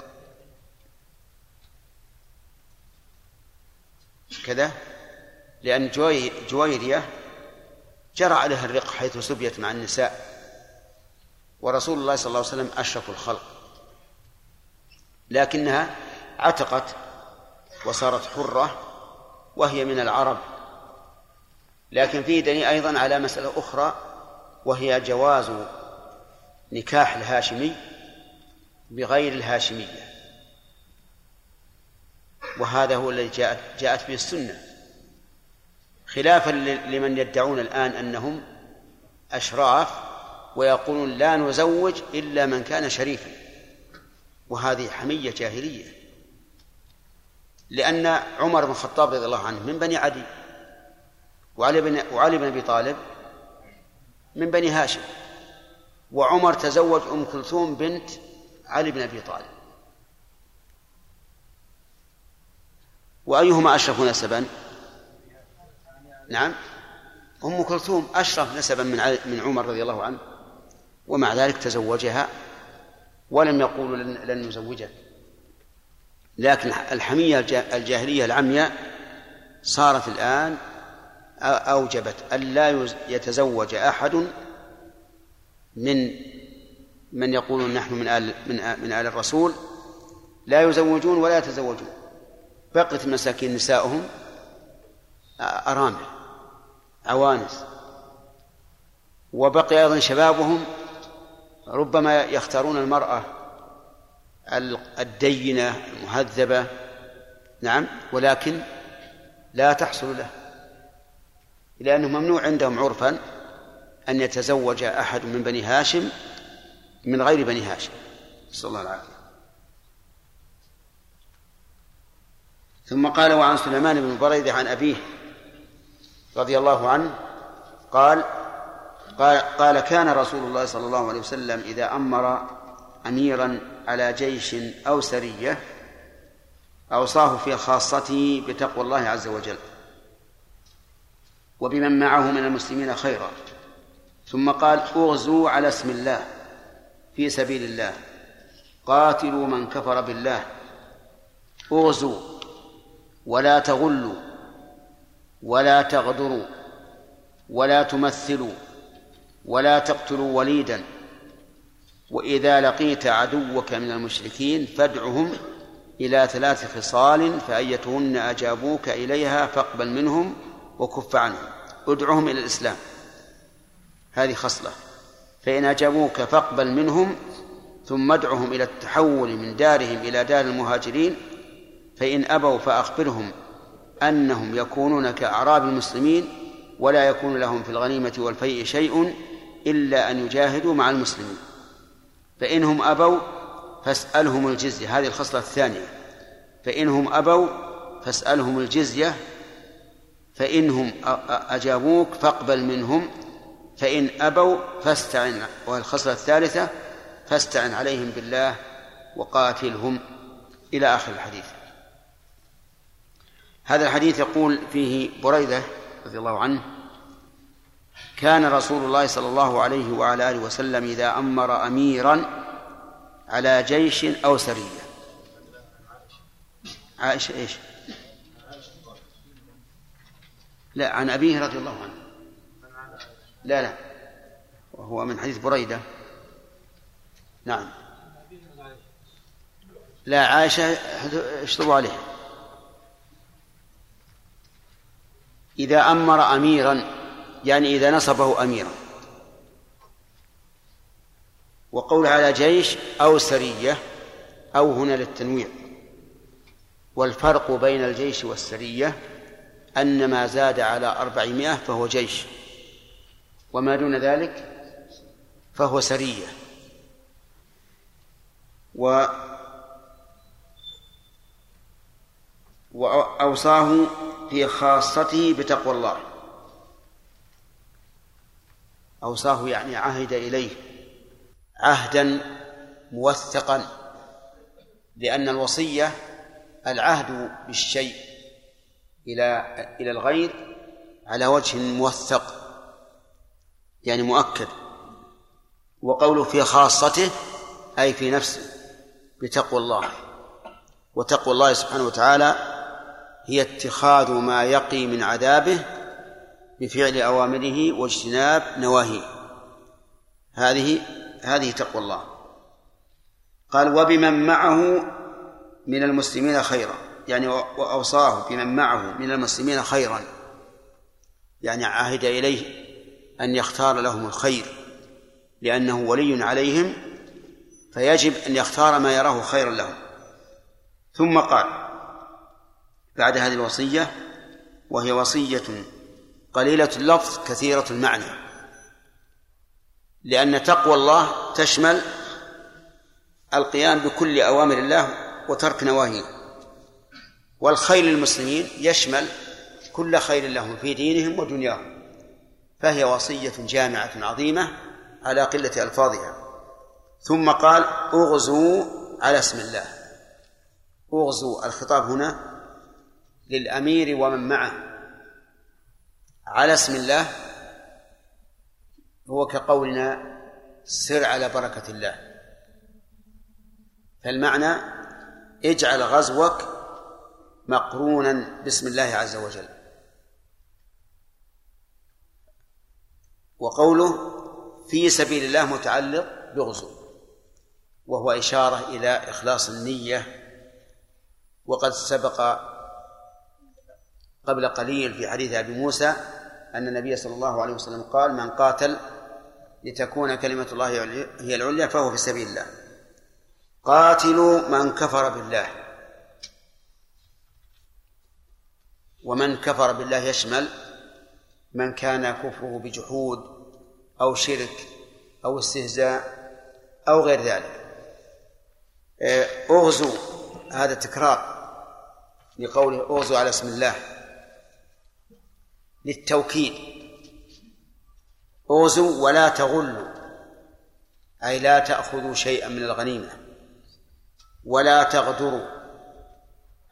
كذا لأن جوي جويرية جرى عليها الرق حيث سبيت مع النساء. ورسول الله صلى الله عليه وسلم أشرف الخلق. لكنها عتقت وصارت حرة وهي من العرب. لكن فيه دليل أيضا على مسألة أخرى وهي جواز نكاح الهاشمي بغير الهاشمية. وهذا هو الذي جاءت جاءت به السنة. خلافا لمن يدعون الآن أنهم أشراف ويقولون لا نزوج إلا من كان شريفا. وهذه حمية جاهلية. لأن عمر بن الخطاب رضي الله عنه من بني عدي وعلي بن وعلي بن أبي طالب من بني هاشم. وعمر تزوج أم كلثوم بنت علي بن أبي طالب. وأيهما أشرف نسبا؟ نعم. أم كلثوم أشرف نسبا من من عمر رضي الله عنه ومع ذلك تزوجها ولم يقولوا لن, لن نزوجك لكن الحمية الجاهلية العمياء صارت الآن أوجبت ألا يتزوج أحد من من يقولون نحن من آل من آل الرسول. لا يزوجون ولا يتزوجون. بقت المساكين نساؤهم أرامل عوانس وبقي أيضا شبابهم ربما يختارون المرأة الدينة المهذبة. نعم ولكن لا تحصل له لأنه ممنوع عندهم عرفا أن يتزوج أحد من بني هاشم من غير بني هاشم. نسأل الله العافية. ثم قال وعن سليمان بن بريدة عن أبيه رضي الله عنه قال قال, قال كان رسول الله صلى الله عليه وسلم إذا أمر أميرا على جيش أو سرية أوصاه في خاصته بتقوى الله عز وجل وبمن معه من المسلمين خيرا. ثم قال أغزوا على اسم الله في سبيل الله قاتلوا من كفر بالله. أغزوا. ولا تغلوا ولا تغدروا ولا تمثلوا ولا تقتلوا وليدا. إذا لقيت عدوك من المشركين فادعهم إلى ثلاث خصال فأيتهن أجابوك إليها فاقبل منهم وكف عنهم. ادعهم إلى الإسلام. هذه خصلة. فإن أجابوك فاقبل منهم ثم ادعهم إلى التحول من دارهم إلى دار المهاجرين فإن أبوا فأخبرهم أنهم يكونون كأعراب المسلمين ولا يكون لهم في الغنيمة والفيء شيء إلا أن يجاهدوا مع المسلمين. فإنهم أبوا فاسألهم الجزية هذه الخصلة الثانية. فإنهم أبوا فاسألهم الجزية فإنهم أجابوك فاقبل منهم. فإن أبوا فاستعن والخصلة الثالثة فاستعن عليهم بالله وقاتلهم. إلى آخر الحديث. هذا الحديث يقول فيه بريدة رضي الله عنه كان رسول الله صلى الله عليه وعلى آله وسلم إذا أمر أميرا على جيش أو سرية. عائشة إيش؟ لا عن أبيه رضي الله عنه. لا لا. وهو من حديث بريدة. نعم. لا عائشة اشطبوا عليها. إذا أمر أميرا يعني إذا نصبه أميرا. وقول على جيش أو سرية أو هنا للتنويع. والفرق بين الجيش والسرية أن ما زاد على أربعمائة فهو جيش وما دون ذلك فهو سرية. و وأوصاه في خاصته بتقوى الله. أوصاه يعني عهد إليه. عهدا موثقا. لأن الوصية العهد بالشيء إلى إلى الغير على وجه موثق يعني مؤكد. وقوله في خاصته أي في نفسه بتقوى الله. وتقوى الله سبحانه وتعالى هي اتخاذ ما يقي من عذابه بفعل أوامره واجتناب نواهيه. هذه هذه تقوى الله. قال وبمن معه من المسلمين خيرا. يعني وأوصاه بمن معه من المسلمين خيرا. يعني عهد إليه أن يختار لهم الخير لأنه ولي عليهم فيجب أن يختار ما يراه خيرا لهم. ثم قال بعد هذه الوصية وهي وصية قليلة اللفظ كثيرة المعنى. لأن تقوى الله تشمل القيام بكل أوامر الله وترك نواهيه. والخير للمسلمين يشمل كل خير لهم في دينهم ودنياهم. فهي وصية جامعة عظيمة على قلة ألفاظها. ثم قال اغزوا على اسم الله. اغزوا الخطاب هنا للأمير ومن معه. على اسم الله هو كقولنا سر على بركة الله. فالمعنى اجعل غزوك مقرونا باسم الله عز وجل. وقوله في سبيل الله متعلق بغزو وهو إشارة إلى إخلاص النية وقد سبق قبل قليل في حديث أبي موسى أن النبي صلى الله عليه وسلم قال من قاتل لتكون كلمة الله هي العليا فهو في سبيل الله. قاتلوا من كفر بالله. ومن كفر بالله يشمل من كان كفره بجحود أو شرك أو استهزاء أو غير ذلك. اغزوا هذا تكرار لقوله اغزوا على اسم الله. للتوكيد. أوزوا ولا تغلوا أي لا تأخذوا شيئا من الغنيمة. ولا تغدروا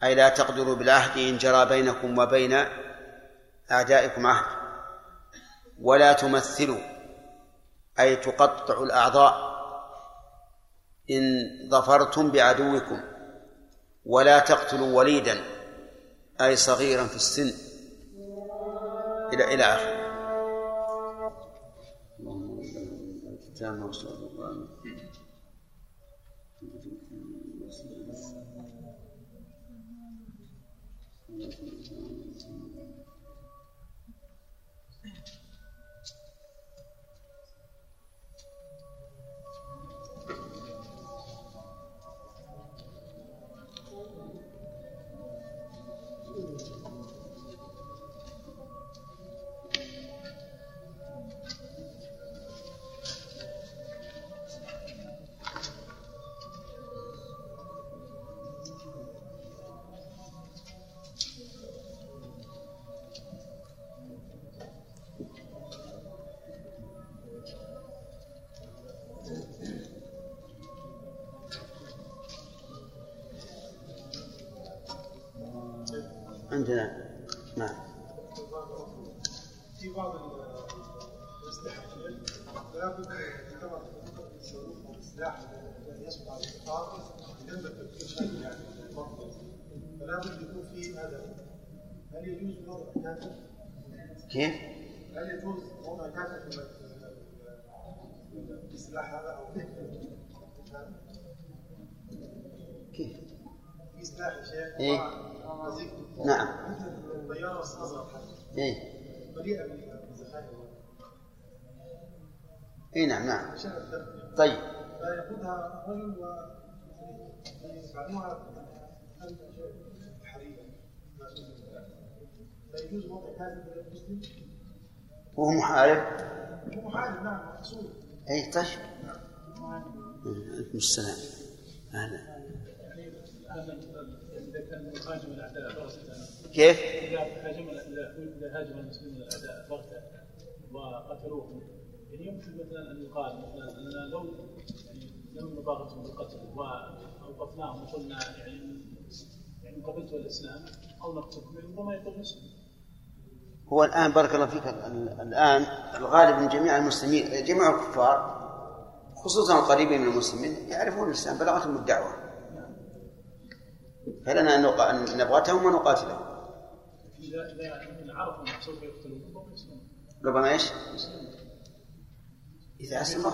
أي لا تقدروا بالعهد إن جرى بينكم وبين أعدائكم عهد. ولا تمثلوا أي تقطعوا الأعضاء. إن ظفرتم بعدوكم ولا تقتلوا وليدا أي صغيرا في السن. إلى إلى آخره. عندنا كيف؟ هل يجوز وضع كافر في السلاح هذا أو كيف؟ في سلاح يا شيخ إيه. نعم. مثل الطيارة الصغيره حتى اي مليئة بالزخارف اي نعم نعم. طيب. فيأخذها رجل و يفعلوها. حرية فيجوز وضع كافر غير مسلم وهو محارب هو محارب نعم مقصود اي طيب عليكم السلام أهلا كيف؟ اذا هاجم اذا هاجم المسلمون الاعداء بغته وقتلوهم يعني يمكن مثلا ان يقال مثلا اننا لو يعني لم نباغتهم بالقتل واوقفناهم وقلنا يعني يعني قبلتوا الاسلام أو نقتلكم ربما يقول مسلم هو الآن بارك الله فيك ال- الآن الغالب من جميع المسلمين جميع الكفار خصوصا القريبين من المسلمين يعرفون الإسلام بلغتهم الدعوة. فلنا أن نبغتهم ونقاتلهم. ربما إيش؟ إذا الموت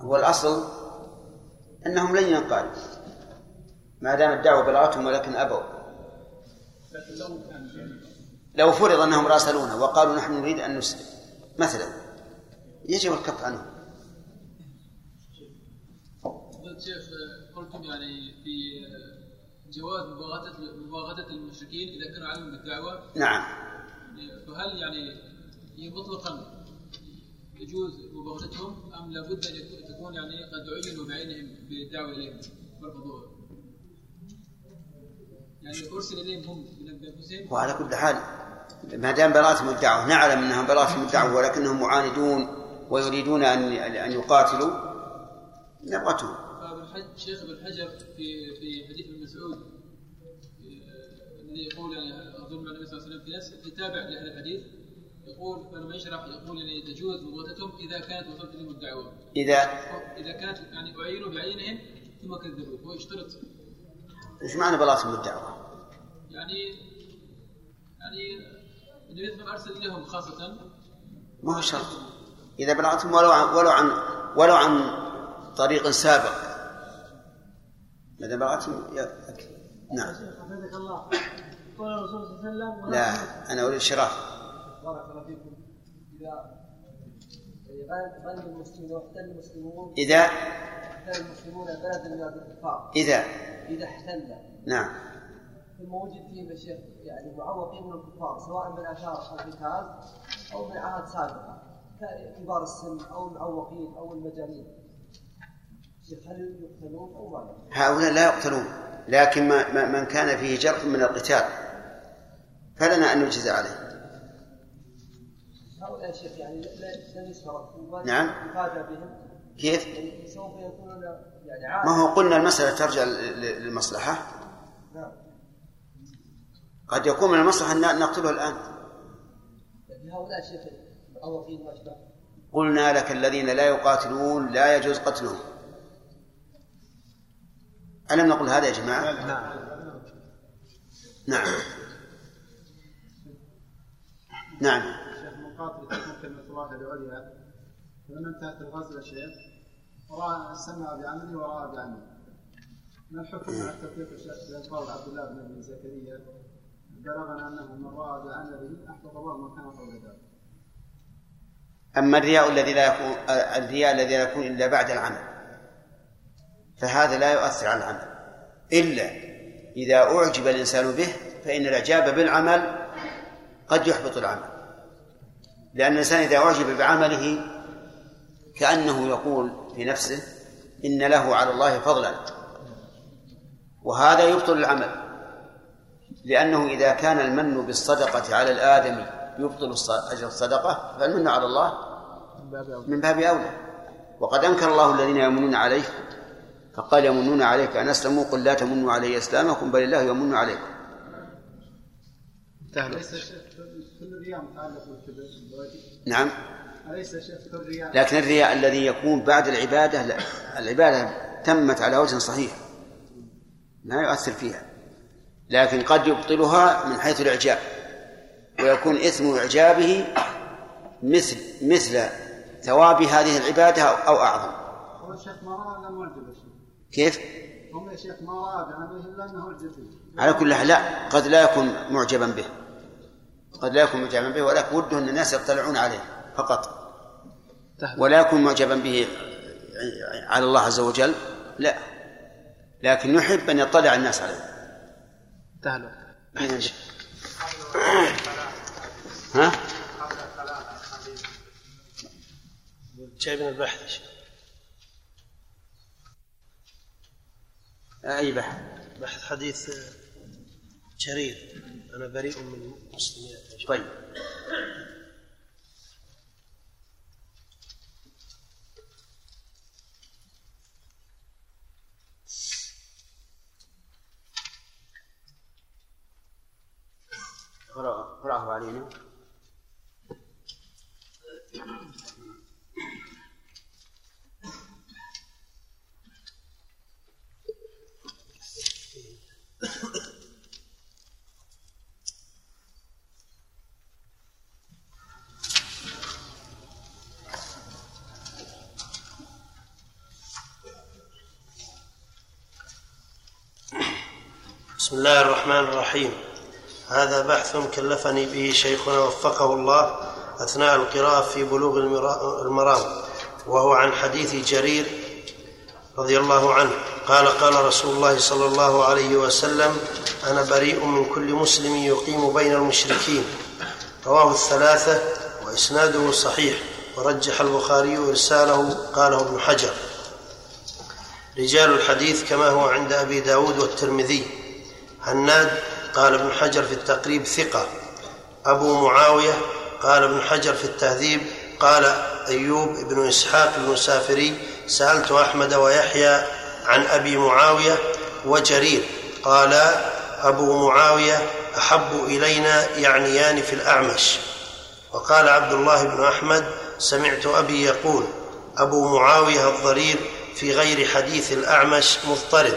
هو الأصل أنهم لن ينقادوا ما دام الدعوة بلغتهم ولكن أبوا. لو فرض أنهم راسلونا وقالوا نحن نريد أن نسلم مثلا يجب الكف عنهم الشيخ قلتم يعني في جواز مباغتة مباغتة المشركين إذا كانوا علموا بالدعوة؟ نعم. فهل يعني هي مطلقا يجوز مباغتتهم أم لابد أن تكون يعني قد عينوا بعينهم بالدعوة إليهم؟ فرفضوها؟ يعني أرسل إليهم هم بأنفسهم وعلى كل حال ما دام بلغتهم الدعوة نعلم أنهم بلغتهم الدعوة ولكنهم معاندون ويريدون أن أن يقاتلوا نبغتهم. حج شيخ ابن حجر في في حديث ابن مسعود آه، الذي يقول يعني أظن النبي صلى الله عليه وسلم في نفس في تابع لاهل الحديث يقول فلما يشرح يقول يعني تجوز مبغتتهم إذا كانت وصلت اليهم الدعوة. إذا إذا كانت يعني اعينوا بعينهم ثم كذبوا هو يشترط إيش معنى بلغتهم الدعوة؟ يعني يعني النبي أرسل اليهم خاصة. ما هو شرط. إذا بلغتهم ولو عن ولو عن ولو عن طريق سابق. ما دام بلغتهم يكفي. نعم. حفظك الله. قال الرسول صلى الله عليه وسلم لا أنا أريد شراف بارك الله فيكم. إذا المسلمين واحتل المسلمون. إذا احتل المسلمون بلدا من الكفار إذا إذا احتل. نعم. ثم وجد فيهم يا شيخ يعني معوقين من الكفار سواء من آثار القتال أو من عهد سابقة كبار السن أو المعوقين أو المجانين. شيخ هل يقتلون أو ما لا؟ هؤلاء لا يقتلون لكن ما ما- من كان فيه جرح من القتال فلنا أن نجزى عليه. هؤلاء يا شيخ يعني لن نعم. بهم. كيف؟ يعني سوف يكونون يعني ما هو قلنا المسألة ترجع للمصلحة. نعم. قد يكون من المصلحة أن نقتله الآن. يعني هؤلاء قلنا لك الذين لا يقاتلون لا يجوز قتلهم. ألم نقل هذا يا جماعة؟ نعم. نعم. نعم. شيخ مقاتل تكون كلمة الله العليا فلما انتهت الغزوة شيخ وراء سمع بعمله وراء بعمله ما الحكم على التفريق الشيخ بين قول عبد الله بن أبي زكريا بلغنا أنه من رأى بعمله احبط الله ما كان قول ذلك. أما الرياء الذي لا يكون الرياء الذي لا يكون إلا بعد العمل. فهذا لا يؤثر على العمل. إلا إذا أعجب الإنسان به فإن الإعجاب بالعمل قد يحبط العمل. لأن الإنسان إذا أعجب بعمله كأنه يقول في نفسه إن له على الله فضلا. وهذا يبطل العمل لأنه إذا كان المن بالصدقة على الآدمي يبطل أجر الصدقة فالمن على الله من باب أولى. وقد أنكر الله الذين يمنون عليه فقال يمنون عليك أن أسلموا قل لا تمنوا علي إسلامكم بل الله يمن عليكم. كل الرياء متعلق بالكبر نعم. أليس شيخ كل الرياء؟ لكن الرياء الذي يكون بعد العبادة لا. العبادة تمت على وجه صحيح. لا يؤثر فيها. لكن قد يبطلها من حيث الإعجاب. ويكون إثم إعجابه مثل مثل ثواب هذه العبادة أو أعظم. هو الشيخ ما رأى كيف؟ هم يا شيخ ما رأى بعمله إلا أنه على كل حال لا. قد لا يكون معجبا به. قد لا يكون معجبا به ولكن وده أن الناس يطلعون عليه فقط. ولا يكون معجبا به على الله عز وجل لا. لكن يحب أن يطلع الناس عليه. تهلا ها؟ جاي من البحث يا شيخ. أي بحث بحث حديث جرير أنا بريء من المسلمين. طيب. اقرأه علينا بسم الله الرحمن الرحيم. هذا بحث كلفني به شيخنا وفقه الله أثناء القراءة في بلوغ المرا- المرام وهو عن حديث جرير رضي الله عنه. قال قال رسول الله صلى الله عليه وسلم أنا بريء من كل مسلم يقيم بين المشركين. رواه الثلاثة وإسناده صحيح. ورجح البخاري إرساله قاله ابن حجر. رجال الحديث كما هو عند أبي داود والترمذي. هناد قال ابن حجر في التقريب ثقة. أبو معاوية قال ابن حجر في التهذيب قال أيوب بن إسحاق المسافري سألت أحمد ويحيى عن أبي معاوية وجرير قال أبو معاوية أحب إلينا يعنيان في الأعمش. وقال عبد الله بن أحمد سمعت أبي يقول أبو معاوية الضرير في غير حديث الأعمش مضطرب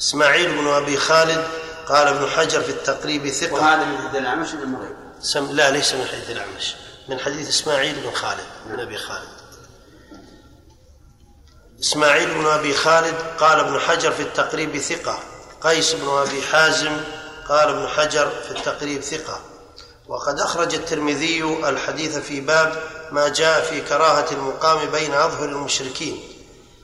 إسماعيل بن أبي خالد قال ابن حجر في التقريب ثقة. وهذا من حديث الأعمش من غيره؟ سم لا ليس من حديث الأعمش. من حديث إسماعيل بن خالد بن أبي خالد. إسماعيل بن أبي خالد قال ابن حجر في التقريب ثقة. قيس بن أبي حازم قال ابن حجر في التقريب ثقة. وقد أخرج الترمذي الحديث في باب ما جاء في كراهة المقام بين أظهر المشركين.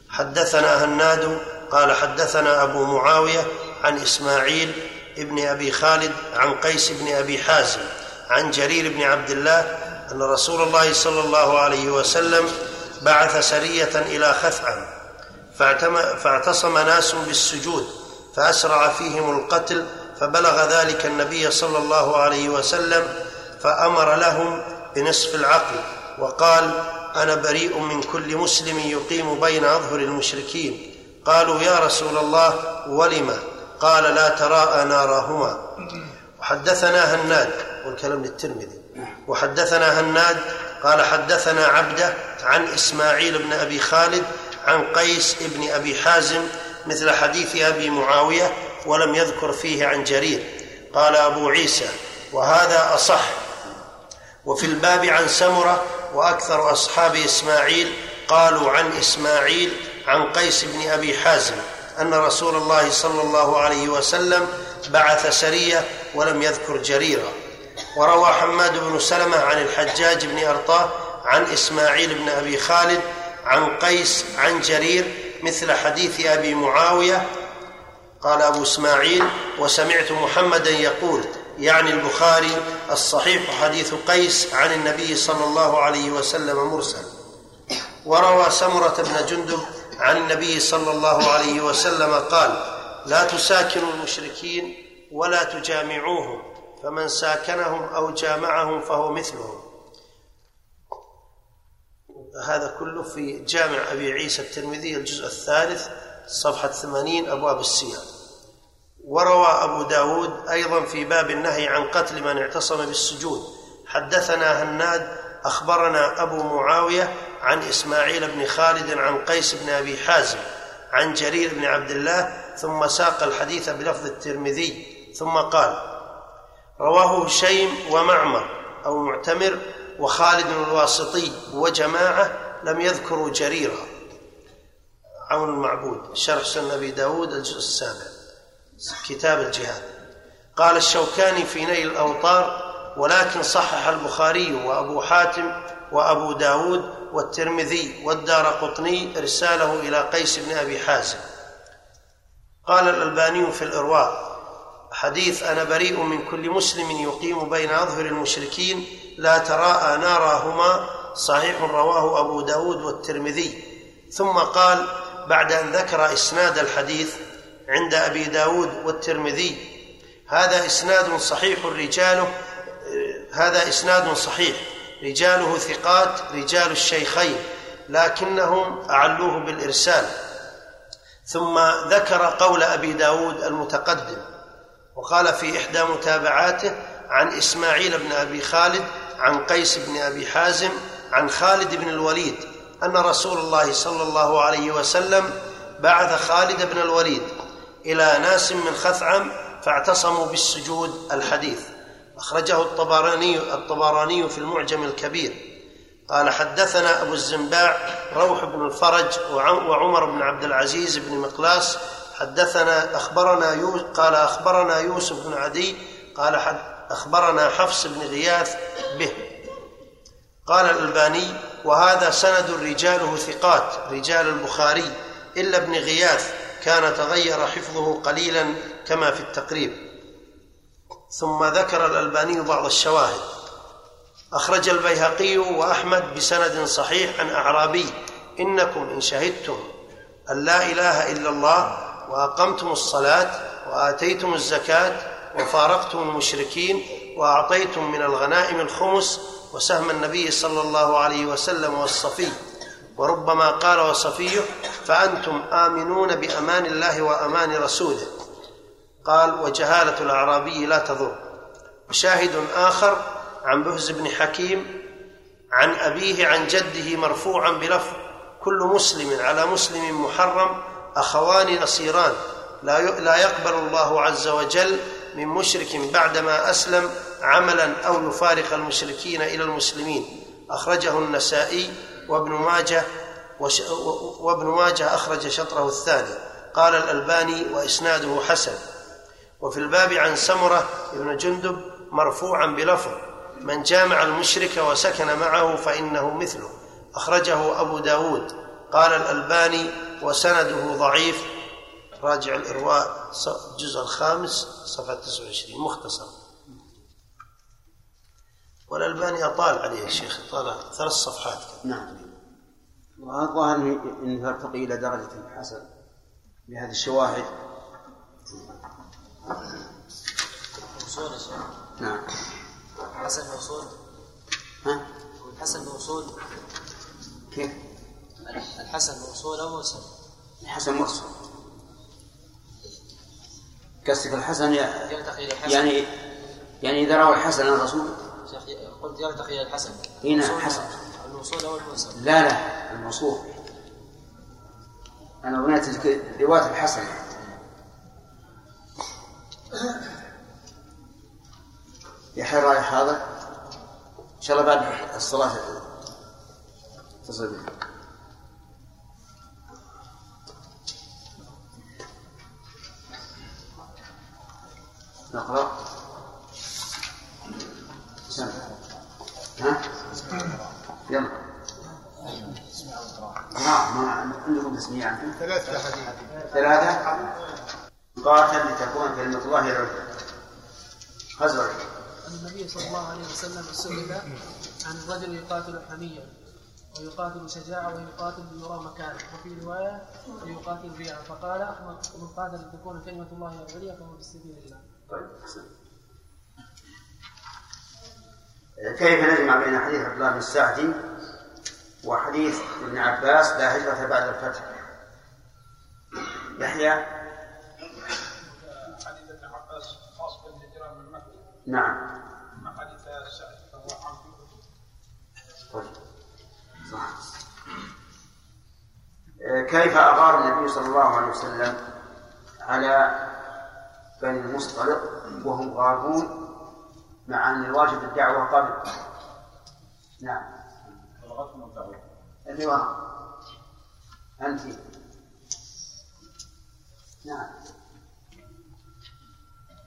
حدثنا هناد قال حدثنا أبو معاوية عن إسماعيل ابن أبي خالد عن قيس بن أبي حازم عن جرير بن عبد الله أن رسول الله صلى الله عليه وسلم بعث سرية إلى خثعم فاعتصم ناس بالسجود فأسرع فيهم القتل فبلغ ذلك النبي صلى الله عليه وسلم فأمر لهم بنصف العقل وقال أنا بريء من كل مسلم يقيم بين أظهر المشركين. قالوا يا رسول الله ولم قال لا تراءى نارهما وحدثنا هناد والكلام للترمذي. وحدثنا هناد قال حدثنا عبده عن إسماعيل بن أبي خالد عن قيس بن أبي حازم مثل حديث أبي معاوية ولم يذكر فيه عن جرير. قال أبو عيسى وهذا أصح. وفي الباب عن سمرة وأكثر أصحاب إسماعيل قالوا عن إسماعيل عن قيس بن أبي حازم أن رسول الله صلى الله عليه وسلم بعث سرية ولم يذكر جريرا وروى حماد بن سلمة عن الحجاج بن أرطاه عن إسماعيل بن أبي خالد عن قيس عن جرير مثل حديث أبي معاوية. قال أبو إسماعيل وسمعت محمدا يقول يعني البخاري الصحيح حديث قيس عن النبي صلى الله عليه وسلم مرسل. وروى سمرة بن جندب عن النبي صلى الله عليه وسلم قال لا تساكنوا المشركين ولا تجامعوهم فمن ساكنهم أو جامعهم فهو مثلهم. هذا كله في جامع أبي عيسى الترمذي الجزء الثالث صفحة ثمانين أبواب السير وروى أبو داود أيضا في باب النهي عن قتل من اعتصم بالسجود حدثنا هناد أخبرنا أبو معاوية عن إسماعيل بن خالد عن قيس بن أبي حازم عن جرير بن عبد الله ثم ساق الحديث بلفظ الترمذي ثم قال رواه هشيم ومعمر أو معتمر وخالد الواسطي وجماعة لم يذكروا جريرا. عون المعبود شرح سنة أبي داود الجزء السابع كتاب الجهاد. قال الشوكاني في نيل الأوطار ولكن صحح البخاري وأبو حاتم وأبو داود والترمذي والدار قطني إرساله إلى قيس بن أبي حازم. قال الألباني في الإرواء حديث أنا بريء من كل مسلم يقيم بين أظهر المشركين لا تراءى ناراهما صحيح رواه أبو داود والترمذي. ثم قال بعد أن ذكر إسناد الحديث عند أبي داود والترمذي هذا إسناد صحيح رجاله هذا إسناد صحيح. رجاله ثقات رجال الشيخين لكنهم أعلوه بالإرسال. ثم ذكر قول أبي داود المتقدم وقال في إحدى متابعاته عن إسماعيل بن أبي خالد عن قيس بن أبي حازم عن خالد بن الوليد أن رسول الله صلى الله عليه وسلم بعث خالد بن الوليد إلى ناس من خثعم فاعتصموا بالسجود الحديث. أخرجه الطبراني الطبراني في المعجم الكبير. قال حدثنا أبو الزنباع روح بن الفرج وعمر بن عبد العزيز بن مقلاس حدثنا أخبرنا قال أخبرنا يوسف بن عدي قال أخبرنا حفص بن غياث به. قال الألباني وهذا سند رجاله ثقات رجال البخاري إلا ابن غياث كان تغير حفظه قليلا كما في التقريب. ثم ذكر الألباني بعض الشواهد. أخرج البيهقي وأحمد بسند صحيح عن أعرابي. إنكم إن شهدتم أن لا إله إلا الله وأقمتم الصلاة وآتيتم الزكاة وفارقتم المشركين وأعطيتم من الغنائم الخمس وسهم النبي صلى الله عليه وسلم والصفي. وربما قال وصفيه فأنتم آمنون بأمان الله وأمان رسوله. قال وجهالة الأعرابي لا تضر. وشاهد آخر عن بهز بن حكيم عن أبيه عن جده مرفوعا بلفظ كل مسلم على مسلم محرم أخوان نصيران لا لا يقبل الله عز وجل من مشرك بعدما أسلم عملا أو يفارق المشركين إلى المسلمين. أخرجه النسائي وابن ماجه وابن ماجه أخرج شطره الثاني. قال الألباني وإسناده حسن. وفي الباب عن سمرة بن جندب مرفوعا بلفظ من جامع المشرك وسكن معه فإنه مثله. أخرجه أبو داود. قال الألباني وسنده ضعيف. راجع الإرواء الجزء الخامس صفحة 29 مختصر. والألباني أطال عليه الشيخ طال ثلاث صفحات. نعم. والظاهر انه يرتقي إلى درجة الحسن بهذه الشواهد. موصول نعم. الحسن موصول. ها؟ الحسن موصول. كيف؟ الحسن موصول أو مرسل الحسن مرسل قصدك الحسن الحسن. يعني يعني إذا روى الحسن عن الرسول؟ شيخ قلت يرتقي إلى الحسن. إي نعم، الموصول- حسن. الموصول أو المرسل لا لا الموصوف أنا بنيت رواية الحسن. يا رايح هذا؟ إن شاء الله بعد الصلاة. اتصل بي نقرأ. سمع ها؟ يلا. نعم عندكم تسميع؟ ثلاثة ثلاثة؟ قاتل لتكون كلمة الله هي العليا خزرج النبي صلى الله عليه وسلم سئل عن الرجل يقاتل حميا ويقاتل شجاعة ويقاتل ليرى مكانه. وفي رواية ويقاتل رياء فقال من قاتل لتكون كلمة الله هي العليا فهو في سبيل الله. طيب أحسن. كيف نجمع بين حديث عبد الله بن السعدي وحديث ابن عباس لا هجرة بعد الفتح؟ يحيى حديث ابن عباس خاص بالهجرة من مكة نعم. طيب. صح. كيف أغار النبي صلى الله عليه وسلم على بني المصطلق وهم غارون مع أن الواجب الدعوة قبل؟ نعم. اللي وراء. أنت. نعم.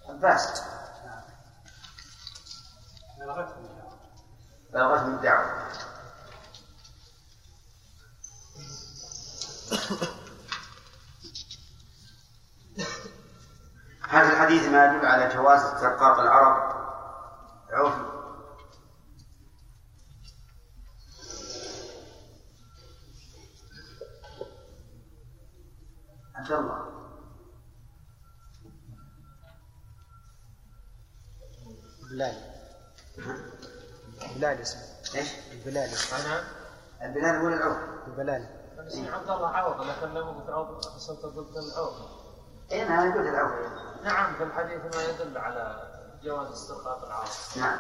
عباس بلغتهم الدعوة هذا الحديث ما يدل على جواز استرقاق العرب. عوف. عبد الله. بلال بلال اسمه إيش؟ البلال اسمه البلال ولا العوف؟ البلال اسم عبد الله عوض لكن لم يكن عوض حصلت ضد العوض. اي نعم يقول العوف نعم في الحديث ما يدل على جواز استرقاق العرب. نعم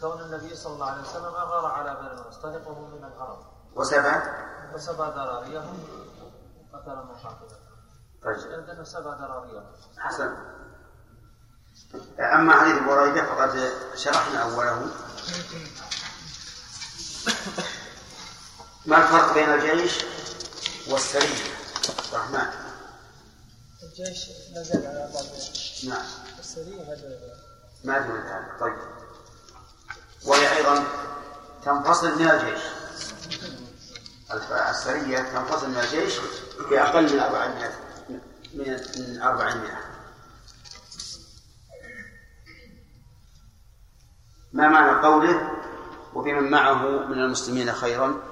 كون النبي صلى الله عليه وسلم أغار على بني المصطلق وهم من العرب وسبع فسبى ذراريهم قتل من قاتله. طيب عندنا سبى ذراريهم. حسن أما حديث بريدة فقد شرحنا أوله. ما الفرق بين الجيش والسرية الرحمن الجيش لا زال على بعض. نعم. السرية ما دون ذلك طيب. وهي أيضا تنفصل من الجيش. السرية تنفصل من الجيش بأقل من 400 من من 400 ما معنى قوله وبمن معه من المسلمين خيرا؟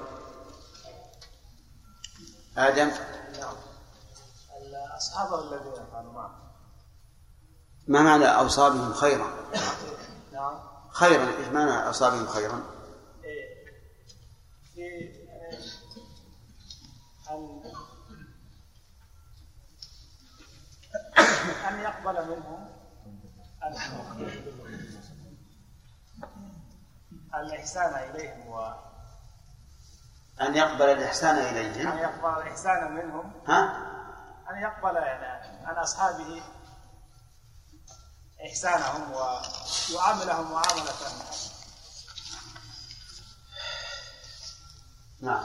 آدم. أصحابه الذين كانوا معه. ما معنى أوصابهم خيرا؟ نعم. خيرا إيش معنى أصابهم خيرا؟ في أن أن يقبل منهم الإحسان إليهم و أن يقبل الإحسان أن إليهم يقبل الإحسان منهم. ها؟ أن يقبل يعني عن أصحابه إحسانهم ويعاملهم معاملة. نعم.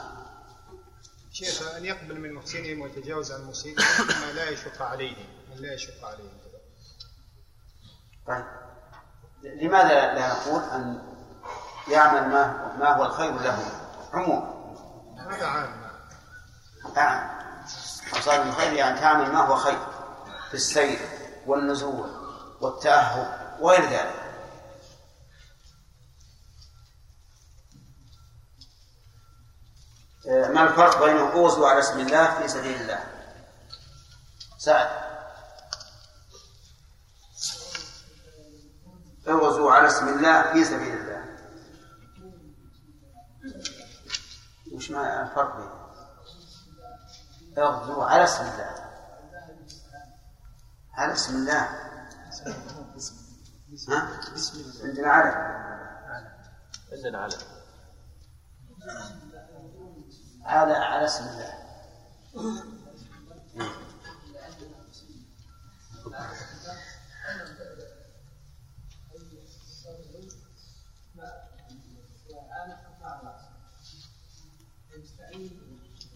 شيخ أن يقبل من محسنهم ويتجاوز عن المسيئين ما لا يشق عليهم. من لا يشق عليهم. طيب. لماذا لا نقول أن يعمل ما ما هو الخير له. عام نعم. أصاب الخير يعني تعمل ما هو خير في السير والنزول والتأهب وغير ذلك. آه، ما الفرق بين أوصوا على اسم الله في سبيل الله؟ سعد اغزوا على اسم الله في سبيل الله. وش معنى الفرق بينهم اغزوا على اسم الله. على اسم الله. ها؟ عندنا على عندنا علم. على على اسم الله.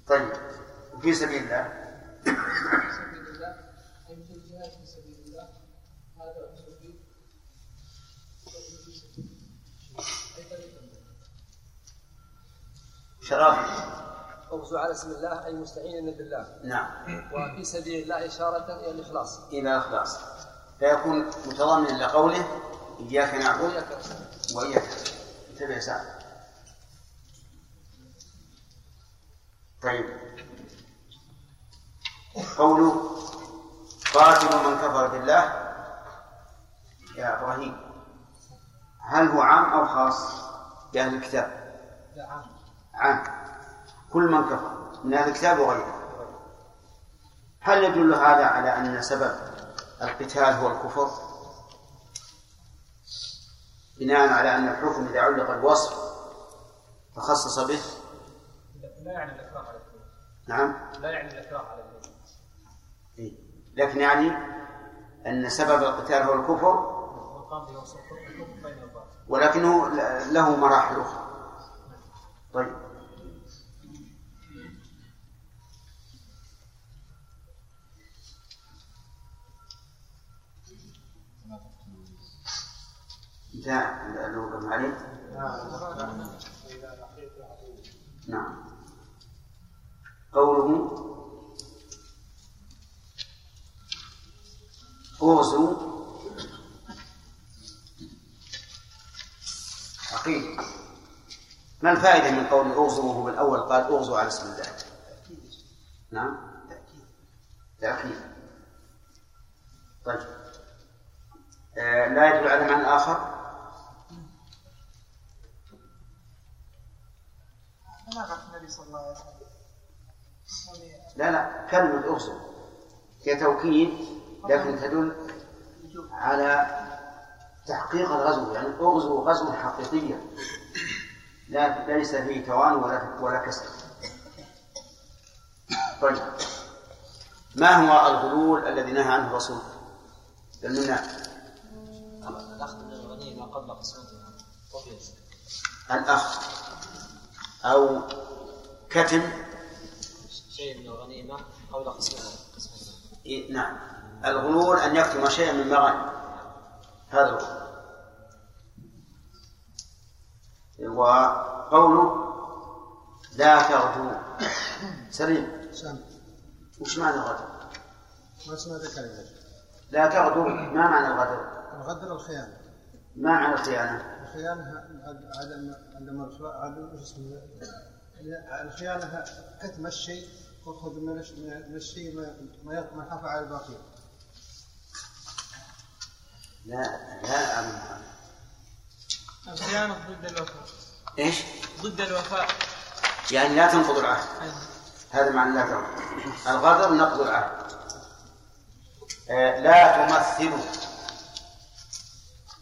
طيب وفي سبيل الله. شراب. أغزو على اسم الله أي مستعينا بالله. نعم. وفي سبيل الله إشارة إلى الإخلاص. إلى الإخلاص. فيكون متضمنا لقوله إياك نعبد وإياك نستعين. انتبه سعد. طيب. قوله قاتلوا من كفر بالله. يا إبراهيم هل هو عام أو خاص بأهل الكتاب؟ عام. عام. كل من كفر من أهل الكتاب وغيره هل يدل هذا على أن سبب القتال هو الكفر؟ بناء على أن الحكم إذا علق الوصف فخصص به لا يعني الاكراه على الدين نعم لا يعني الاكراه على الدين إيه. لكن يعني أن سبب القتال هو الكفر ولكنه له مراحل أخرى طيب انتهى الوقف عليه نعم قوله اوزوا عقيل ما الفائدة من قول اغزوا وهو بالأول؟ قال اغزوا على اسم الله نعم. تأكيد. طيب. آه لا يدل على معنى آخر بلغت النبي صلى الله عليه وسلم. لا لا كلمة اغزوا هي توكيد لكن تدل على تحقيق الغزو يعني اغزوا غزوا حقيقيا لا ليس فيه توان ولا ولا كسر. طيب. ما هو الغلول الذي نهى عنه الرسول؟ بل منا الاخذ من الغنيمه قبل قسمتها وفي الأخ أو كتم شيء من الغنيمة قبل إيه، نعم. الغلول أن يكتم شيئا من مغانم هذا الغلول وقوله لا تغدو. سليم. سام وش معنى الغدر؟ ما سمعت كلمة لا تغدو. ما معنى الغدر؟ الغدر الخيانة ما معنى الخيانة؟ الخيانة عدم عدم عدم اسمه الخيانة كتم الشيء تأخذ من الش- من الشيء ما ما يخاف على الباقي. لا لا أعلم هذا. الخيانة ضد الوفاء. إيش؟ ضد الوفاء. يعني لا تنقض العهد. هذا معنى لا تنقض الغدر نقض العهد. آه، لا تمثل.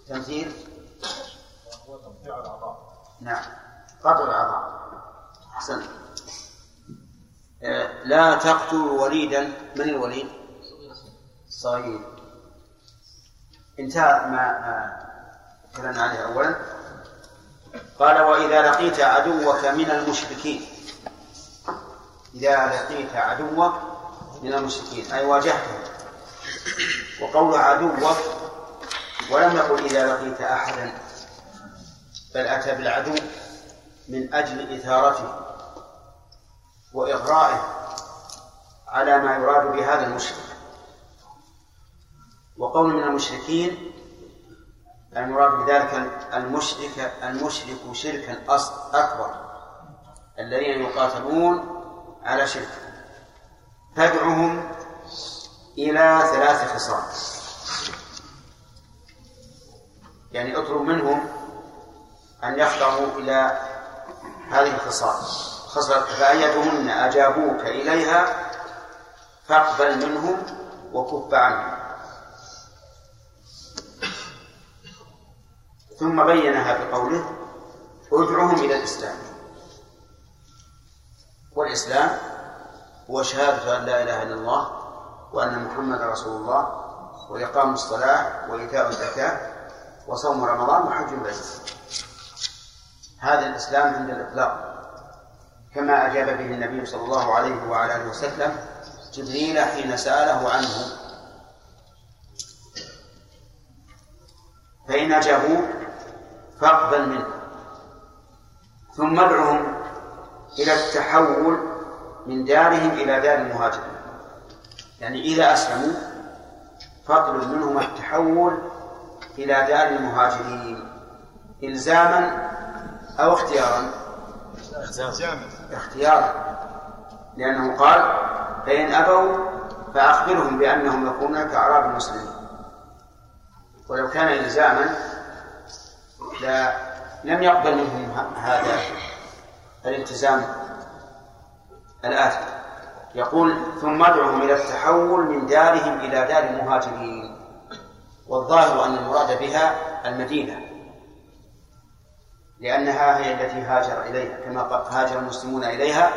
تمثيل؟ نعم. قطع الأعضاء أحسنت لا تقتلوا وليدا. من الوليد؟ صغير. انتهى ما تكلمنا عليه أولا. قال وإذا لقيت عدوك من المشركين. إذا لقيت عدوك من المشركين. أي واجهته. وقول عدوك ولم يقل إذا لقيت أحدا بل أتى بالعدو من أجل إثارته. وإغرائه على ما يراد بهذا المشرك. وقول من المشركين المراد بذلك المشرك المشرك شركا أكبر. الذين يقاتلون على شرك. تدعوهم إلى ثلاث خصال. يعني اطلب منهم أن يخضعوا إلى هذه الخصال. خصلة فأيتهن أجابوك إليها فاقبل منهم وكف عنهم. ثم بينها بقوله ادعوهم إلى الإسلام. والإسلام هو شهادة أن لا إله إلا الله وأن محمد رسول الله وإقام الصلاة وإيتاء الزكاة وصوم رمضان وحج البيت. هذا الإسلام عند الإطلاق. كما أجاب به النبي صلى الله عليه وعلى آله وسلم جبريل حين سأله عنه. فإن أجابوك فاقبل منه. ثم ادعهم إلى التحول من دارهم إلى دار المهاجرين. يعني إذا أسلموا فاطلب منهم التحول إلى دار المهاجرين. إلزاما أو اختيارا؟ اختيارا لأنه قال فإن أبوا فأخبرهم بأنهم يكونون كأعراب المسلمين. ولو كان إلزاما لا لم يقبل منهم هذا الالتزام الآتي. يقول ثم ادعهم إلى التحول من دارهم إلى دار المهاجرين والظاهر أن المراد بها المدينة. لأنها هي التي هاجر إليها كما هاجر المسلمون إليها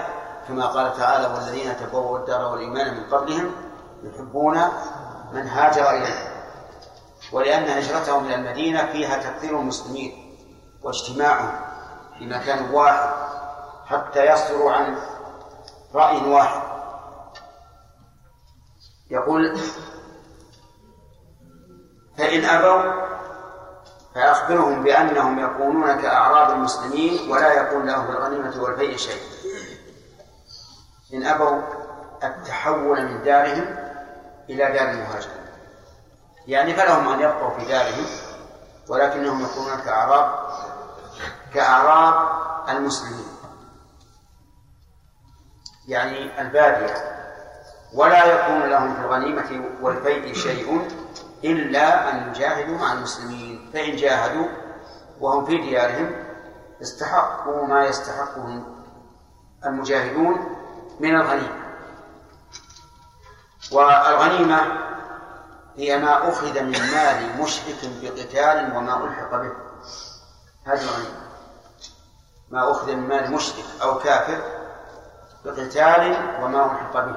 كما قال تعالى والذين تبوأوا الدار والإيمان من قبلهم يحبون من هاجر إليهم ولأن هجرتهم إلى المدينة فيها تكثير المسلمين واجتماعهم في مكان واحد حتى يصدروا عن رأي واحد. يقول فإن أبوا فأخبرهم بأنهم يكونون كأعراب المسلمين ولا يكون لهم الغنيمة والبيع شيء. إن أبوا التحول من دارهم إلى دار المهاجرين. يعني فلهم أن يبقوا في دارهم ولكنهم يكونون كأعراب كأعراب المسلمين. يعني البادية. ولا يكون لهم في الغنيمة والبيع شيء. إلا أن يجاهدوا مع المسلمين. فإن جاهدوا وهم في ديارهم استحقوا ما يستحقه المجاهدون من الغنيمة. والغنيمة هي ما أخذ من مال مشرك بقتال وما ألحق به. هذه الغنيمة. ما أخذ من مال مشرك أو كافر بقتال وما ألحق به.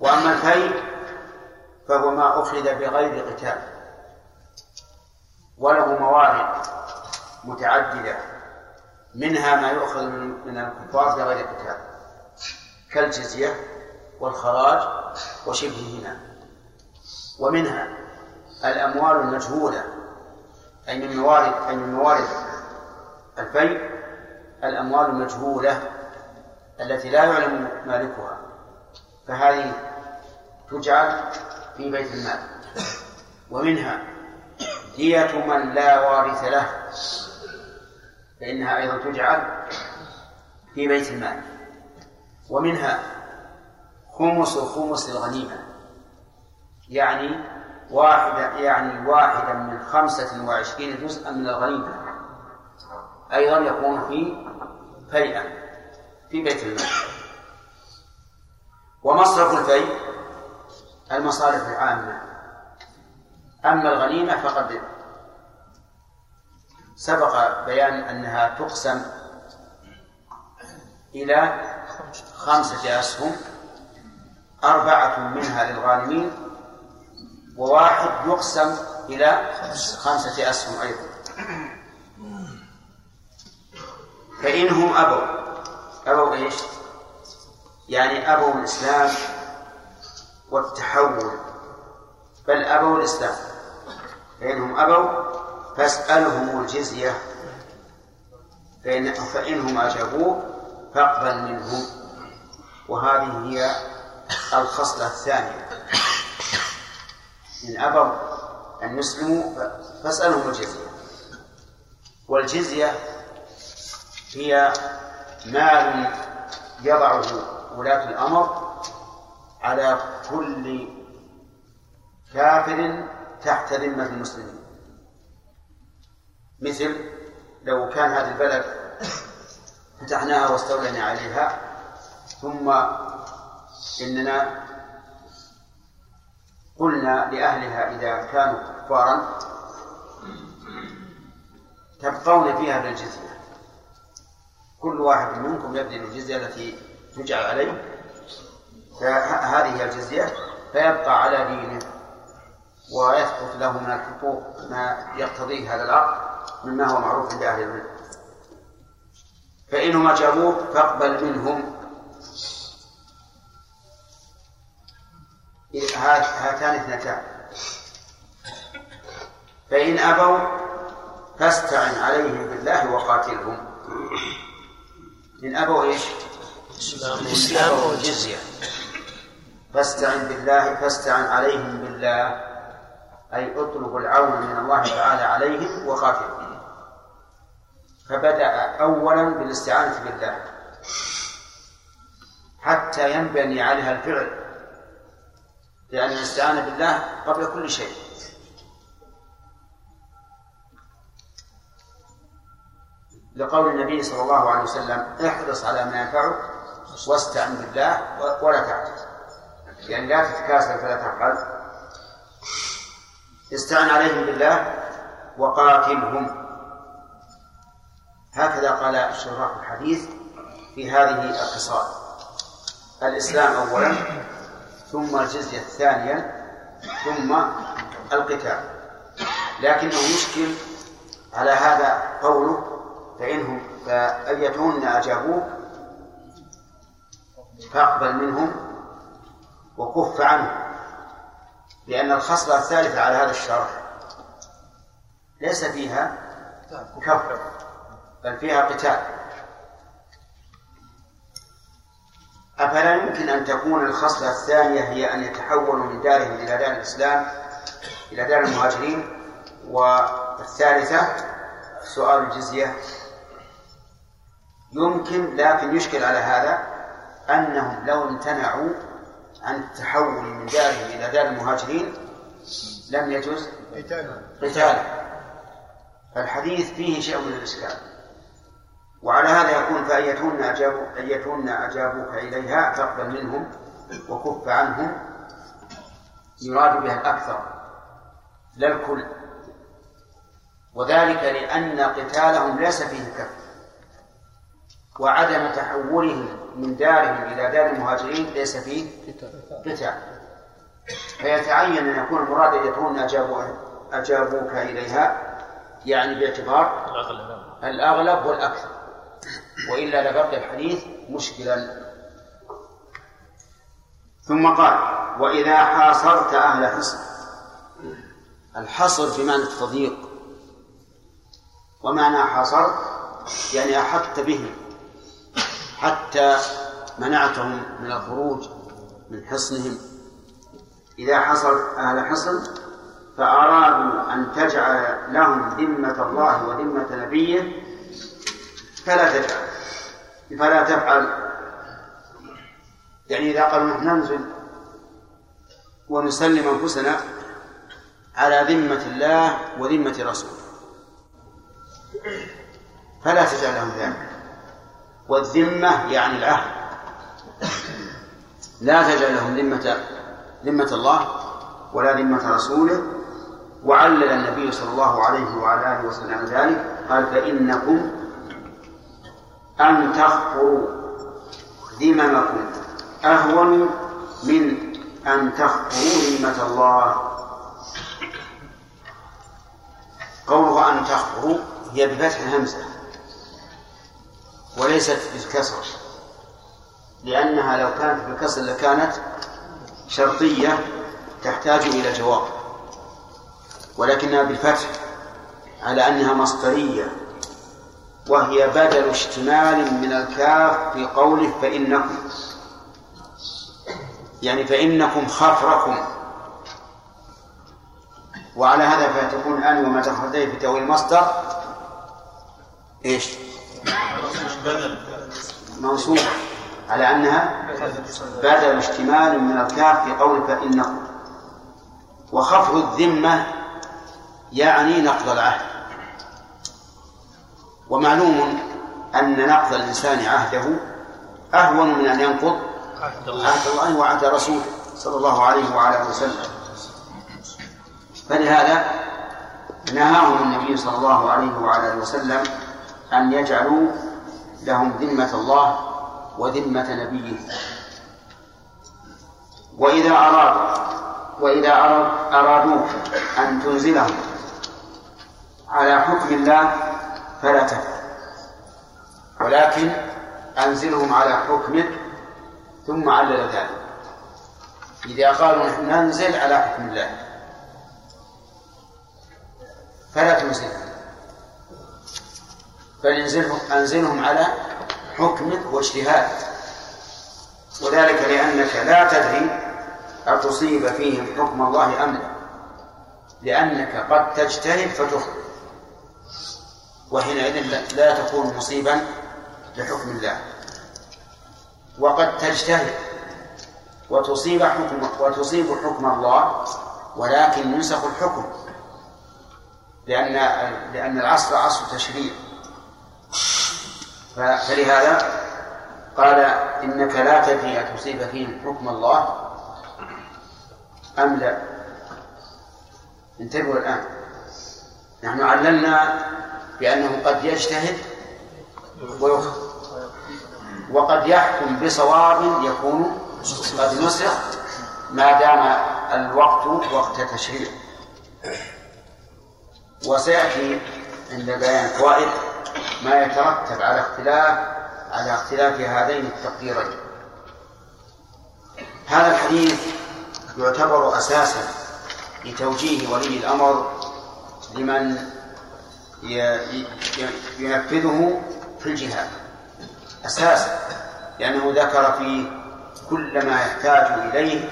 وأما الفيء فهو ما أخذ بغير قتال وله موارد متعددة منها ما يؤخذ من الكفار بغير قتال كالجزية والخراج وشبههما ومنها الأموال المجهولة أي من موارد أي من موارد الفيء الأموال المجهولة التي لا يعلم مالكها. فهذه تجعل في بيت المال. ومنها دية من لا وارث له فإنها أيضا تجعل في بيت المال. ومنها خمس خمس الغنيمة. يعني واحدة يعني واحدا من خمسة وعشرين جزءا من الغنيمة. أيضا يكون في فيئة في بيت المال. ومصرف الفيء المصارف العامة. أما الغنيمة فقد سبق بيان أنها تقسم إلى خمسة أسهم أربعة منها للغانمين وواحد يقسم إلى خمسة أسهم أيضا. فإنهم أبوا. أبوا إيش؟ يعني أبوا الإسلام والتحول بل أبوا الإسلام. فإنهم أبوا فاسألهم الجزية. فإن فإنهم أجابوه فاقبل منهم. وهذه هي الخصلة الثانية. إن أبوا أن يسلموا فاسألهم الجزية. والجزية هي مال يضعه ولاة الأمر على كل كافر تحت ذمة المسلمين. مثل لو كان هذه البلد فتحناها واستولينا عليها ثم إننا قلنا لأهلها إذا كانوا كفارا تبقون فيها بالجزية. كل واحد منكم يبذل الجزية التي تجعل عليه. فهذه هي الجزية فيبقى على دينه ويثبت له من الحقوق ما يقتضيه هذا العقد مما هو معروف عند أهل العلم. فإنهم أجابوك فاقبل منهم. هاتان اثنتان. فإن أبوا فاستعن عليهم بالله وقاتلهم. إن أبوا إيش؟ الإسلام والجزية فاستعن بالله فاستعن عليهم بالله. أي اطلب العون من الله تعالى عليهم وقاتلهم فبدأ أولا بالاستعانة بالله. حتى ينبني عليها الفعل. لأن الاستعانة بالله قبل كل شيء. لقول النبي صلى الله عليه وسلم احرص على ما ينفعك واستعن بالله ولا تعجز. يعني لا تتكاسل فلا تفعل استعن عليهم بالله وقاتلهم. هكذا قال شراح الحديث في هذه الخصال الإسلام أولا ثم الجزية ثانيا ثم القتال. لكنه يشكل على هذا قوله فإنهم فأيتهن أجابوك فأقبل منهم وكف عنهم لأن الخصلة الثالثة على هذا الشرح ليس فيها كف بل فيها قتال. أفلا يمكن أن تكون الخصلة الثانية هي أن يتحولوا من دارهم إلى دار الإسلام إلى دار المهاجرين؟ والثالثة سؤال الجزية. يمكن لكن يشكل على هذا أنهم لو امتنعوا عن التحول من دارهم إلى دار المهاجرين لم يجوز؟ قتال فالحديث فيه شيء من الإشكال وعلى هذا يكون فأيتهن أجابوا أيتهن أجابوك إليها فاقبل منهم وكف عنهم. يراد بها الأكثر. لا الكل. وذلك لأن قتالهم ليس فيه كف. وعدم تحولهم من دارهم إلى دار المهاجرين ليس فيه قتال. فيتعين أن يكون المراد أيتهن أجابوا أجابوك إليها يعني باعتبار الأغلب والأكثر. وإلا لبقي الحديث مشكلا. ثم قال وإذا حاصرت أهل حصن الحصر بمعنى التضييق. ومعنى حاصرت يعني أحطت بهم. حتى منعتهم من الخروج من حصنهم. إذا حصرت أهل حصن فأرادوا أن تجعل لهم ذمة الله وذمة نبيه فلا تجعل فلا تفعل. يعني إذا قالوا نحن ننزل ونسلم أنفسنا على ذمة الله وذمة رسوله. فلا تجعل لهم ذلك. والذمة يعني العهد. لا تجعل لهم ذمة ذمة الله ولا ذمة رسوله. وعلل النبي صلى الله عليه وعلى آله وسلم ذلك. قال فإنكم أن تخفروا ذممكم. أهون من أن تخفروا ذمة الله. قوله أن تخفروا هي بفتح الهمزة. وليست بالكسر لأنها لو كانت بالكسر لكانت شرطية تحتاج إلى جواب ولكنها بالفتح على أنها مصدرية وهي بدل اشتمال من الكاف في قوله فإنكم يعني فإنكم خفركم وعلى هذا فتكون أن وما دخلت في تأويل المصدر إيش؟ منصوبة على أنها بدل اشتمال من الكاف في قول فإنكم وخفض الذمة يعني نقض العهد. ومعلوم أن نقض الإنسان عهده أهون من أن ينقض عهد الله وعهد رسوله صلى الله عليه وعلى آله وسلم. فلهذا نهاهم النبي صلى الله عليه وعلى آله وسلم أن يجعلوا لهم ذمة الله وذمة نبيه. وإذا أرادوا وإذا أرادوك أن تنزلهم على حكم الله فلا تفعل ولكن أنزلهم على حكمك ثم علل ذلك. إذا قالوا ننزل على حكم الله فلا تنزلهم بل أنزلهم أنزلهم على حكمك واجتهاد. وذلك لأنك لا تدري أتصيب فيهم حكم الله أم لا. لأنك قد تجتهد فتخطئ. وحينئذ لا تكون مصيبا لحكم الله. وقد تجتهد. وتصيب حكم وتصيب حكم الله ولكن ينسخ الحكم. لأن لأن العصر عصر تشريع. فلهذا قال إنك لا تدري أتصيب فيهم حكم الله أم لا. انتبهوا الآن. نحن عللنا بأنه قد يجتهد ويخطئ وقد يحكم بصواب يكون قد نسخ ما دام الوقت وقت تشريع. وسيأتي عند بيان الفوائد ما يترتب على اختلاف على اختلاف هذين التقديرين. هذا الحديث يعتبر أساسا لتوجيه ولي الأمر لمن ينفذه في الجهاد. أساسا لأنه ذكر فيه كل ما يحتاج إليه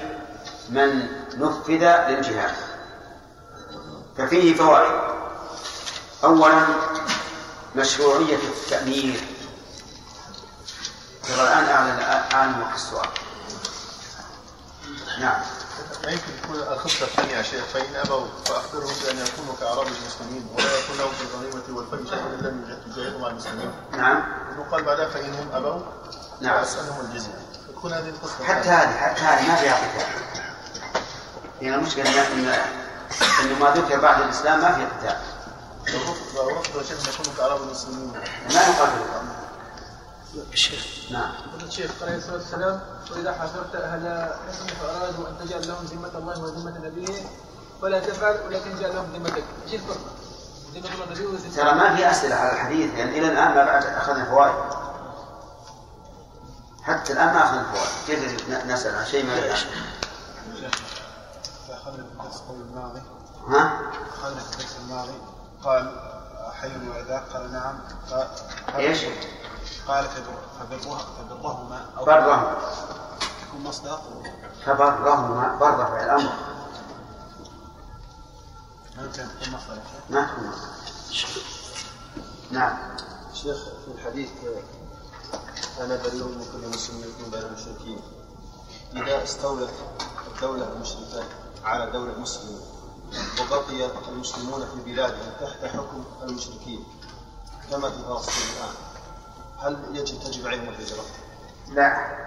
من نفذ للجهاد. ففيه فوائد. أولا مشروعية التأمير ترى الآن أعلن أعلن وقت السؤال نعم لا يمكن تكون الخطة الثانية يا شيخ فإن أبوا فأخبرهم بأن يكونوا كأعراب المسلمين ولا يكون لهم في الغنيمة والفيء شيء إلا أن يجاهدوا مع المسلمين. نعم. وقال بعدها فإنهم أبوا نعم. فأسألهم الجزية. تكون هذه القصة حتى هذه حتى هذه ما فيها قتال. هي المشكلة إن إنه ما ذكر بعد الإسلام ما فيه قتال. ورفض شيخ يكونوا كأعراب المسلمين. ما يقاتلون. الشيخ نعم. الشيخ عليه الصلاه والسلام واذا حفرت أهل حصن فارادوا ان تجعل لهم ذمه الله وذمه نبيه فلا تفعل ولكن جعل لهم ذمتك، إيش الفرق؟ ترى ما في أسئلة على الحديث لأن يعني إلى الآن ما بعد أخذنا فوائد. حتى الآن ما أخذنا فوائد، كيف نسأل عن شيء ما يعرف. أخذنا في الدرس الماضي ها؟ أخذنا في الدرس الماضي قال حي وذاك قال نعم. قال إيش؟ قال فبرها فبرهما. أو برهما. يكون مصدر. فبرهما بره في الأمر. ما يمكن تكون مصدر؟ ما تكون نعم. شيخ في الحديث أنا بريء من كل مسلم يكون بين المشركين. إذا استولت الدولة المشركة على دولة مسلمة وبقي المسلمون في بلادهم تحت حكم المشركين كما في فلسطين الآن هل يجب تجب عليهم الهجرة؟ لا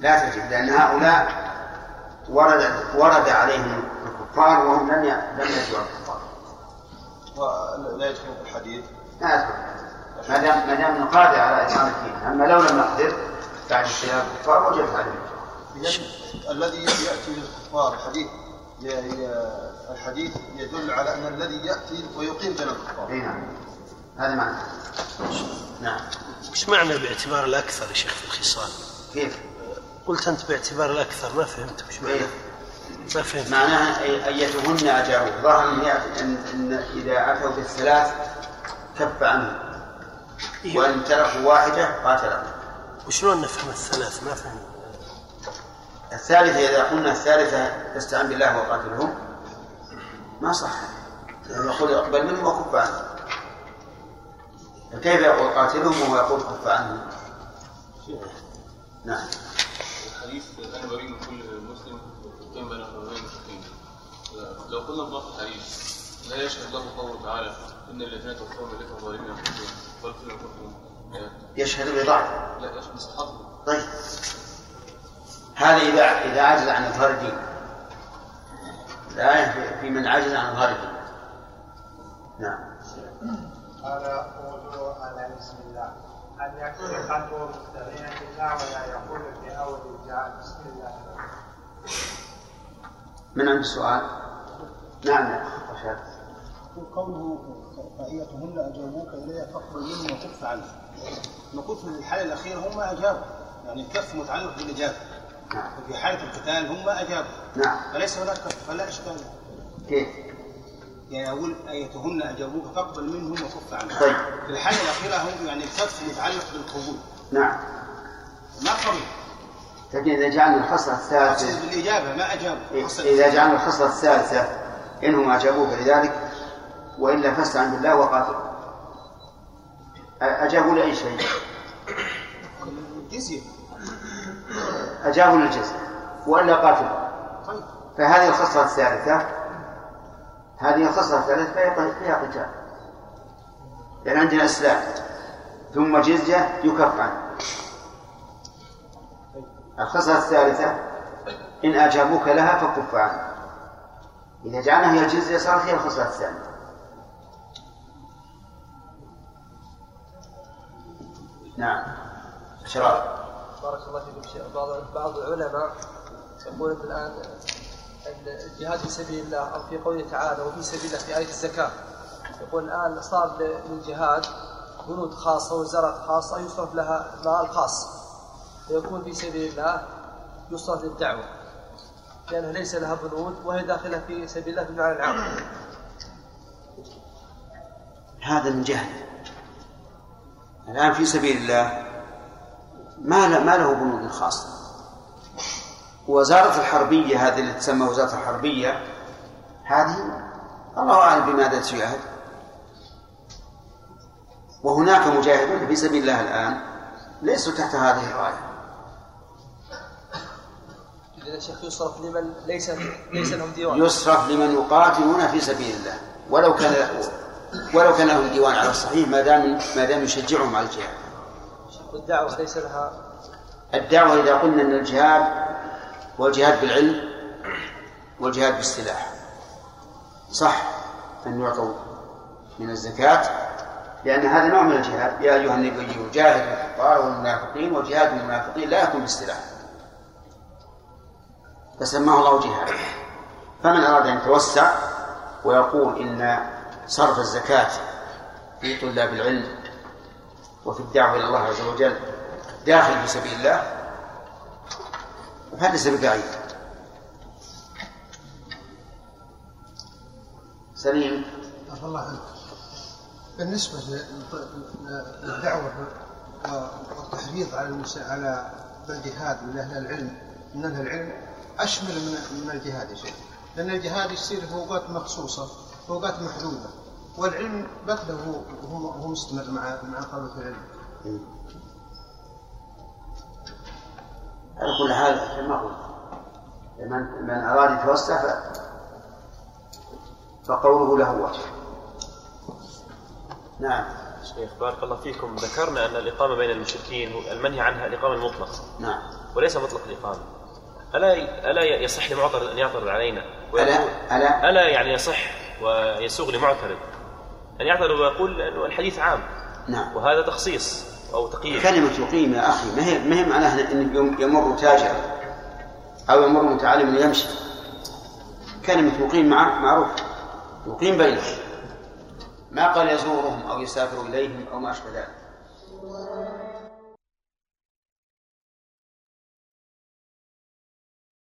لا تجب لأن هؤلاء ورد ورد عليهم الكفار وهم لم لم يجوا الكفار. ولا يدخل في الحديث؟ لا يدخل ما دام ما دام نقادر على إقامة الدين، أما لو لم نقدر بعد اجتناب الكفار وجبت عليهم. الذي يأتي للكفار الحديث الحديث يدل على أن الذي يأتي ويقيم بين الكفار. اي نعم. هذا معنى. نعم. إيش معنى باعتبار الأكثر يا شيخ في الخصال؟ كيف؟ قلت أنت باعتبار الأكثر ما فهمت إيش معنى؟ ما فهمت معناها أيتهن اجابوا ظهر أن ان أن إذا أتوا بالثلاث كف عنه وإن تركوا واحدة قاتلهم وشلون نفهم الثلاث ما فهمت الثالثة إذا قلنا الثالثة فاستعن بالله وقاتلهم. ما صح. يقول أقبل منهم وكف عنهم. فكيف يقول قاتلهم وهو يقول كف عنهم؟ نعم. الحديث أنا بريء من كل مسلم يقيم بين المشركين لو قلنا بنص الحديث لا يشهد له قوله تعالى إن الذين توفوا ملكهم ظالمين انفسهم بل كفرهم يشهد بضعف. لا يشهد بصحته طيب. هذا إذا إذا عجز عن إظهار الدين الآية في من عجز عن إظهار الدين نعم. قال قولوا على بسم الله. أن يكون قلبه مستعينا بالله ولا يقول في أول الجهاد بسم الله؟ من عند السؤال؟ نعم. يا رشاد قوله فأيتهن أجابوك إليها فاقبل منهم وكف عنه. نقول في الحالة الأخيرة هم أجابوا. يعني الكف متعلق بالإجابة. نعم في حالة القتال هم أجابوا. نعم. فليس هناك فلا إشكال. كيف؟ يعني أقول أيتهن أجابوك فاقبل منهم وكف عنهم. طيب. في الحالة الأخيرة هم يعني الكف متعلق بالقبول. نعم. ما قبل؟ لكن إذا جعلنا الخصلة الثالثة بالإجابة ما أجابوا. حصل إذا جعلنا الخصلة الثالثة إنهم أجابوك لذلك وإلا فاستعن بالله وقاتل أجابوا لأي شيء. جزية. أجابوا للجزية وإلا قاتلوا طيب. فهذه الخصلة الثالثة هذه الخصلة الثالثة فيها فيها قتال. لأن عندنا إسلام ثم جزية يكف عنه الخصلة الثالثة إن أجابوك لها فكف عنه إذا جعلنا هي الجزية صارت هي الخصلة الثانية نعم. شراب. بارك الله فيكم بعض بعض العلماء يقول الآن الجهاد في سبيل الله أو في قوله تعالى وفي سبيل الله في آية الزكاة. يقول الآن صار للجهاد بنود خاصة وزارات خاصة يصرف لها مال خاص ويكون في سبيل الله يصرف للدعوة. لأنها ليس لها بنود وهي داخلة في سبيل الله بالمعنى العام. هذا من جهل الآن في سبيل الله ما له ما له بنود خاصة. وزارة الحربية هذه اللي تسمى وزارة الحربية هذه الله أعلم بماذا تجاهد وهناك مجاهدون في سبيل الله الآن ليسوا تحت هذه الراية. الشيخ يصرف لمن ليس ليس لهم ديوان. يصرف لمن يقاتلون في سبيل الله. ولو كان ولو كان لهم ديوان على الصحيح ما دام ما دام يشجعهم على الجهاد. والدعوة ليس لها الدعوة إذا قلنا أن الجهاد والجهاد بالعلم والجهاد بالسلاح. صح أن يعطوا من الزكاة لأن هذا نوع من الجهاد. يا أيها النبي جاهد الكفار والمنافقين وجهاد المنافقين لا يكون بالسلاح. فسماه الله جهاد. فمن أراد أن يتوسع ويقول إن صرف الزكاة في طلاب العلم وفي الدعوة إلى الله عز وجل داخل في سبيل الله. فليس ببعيد سليم. عفى الله عنك. بالنسبة للدعوة والتحريض على. على الجهاد من أهل العلم من أهل العلم أشمل من من الجهاد يا شيخ. لأن الجهاد يصير في أوقات مخصوصة في أوقات محدودة. والعلم بثه هو هو مستمر مع مع طلبة العلم. على كل حال كما قلت من من أراد يتوسع. فقوله له وجه نعم. شيخ بارك الله فيكم. ذكرنا أن الإقامة بين المشركين المنهي عنها الإقامة المطلقة نعم. وليس مطلق الإقامة. ألا ألا يصح لمعترض أن يعترض علينا؟ ألا ألا؟ ألا يعني يصح ويسوغ لمعترض. أن يعترض ويقول أنه الحديث عام. نعم. وهذا تخصيص أو تقييد كلمة يقيم يا أخي ما هي ما هي معناها أن يمر تاجر أو يمر متعلم يمشي كلمة يقيم مع معروف. يقيم بينهم ما قال يزورهم أو يسافر إليهم أو ما أشبه ذلك.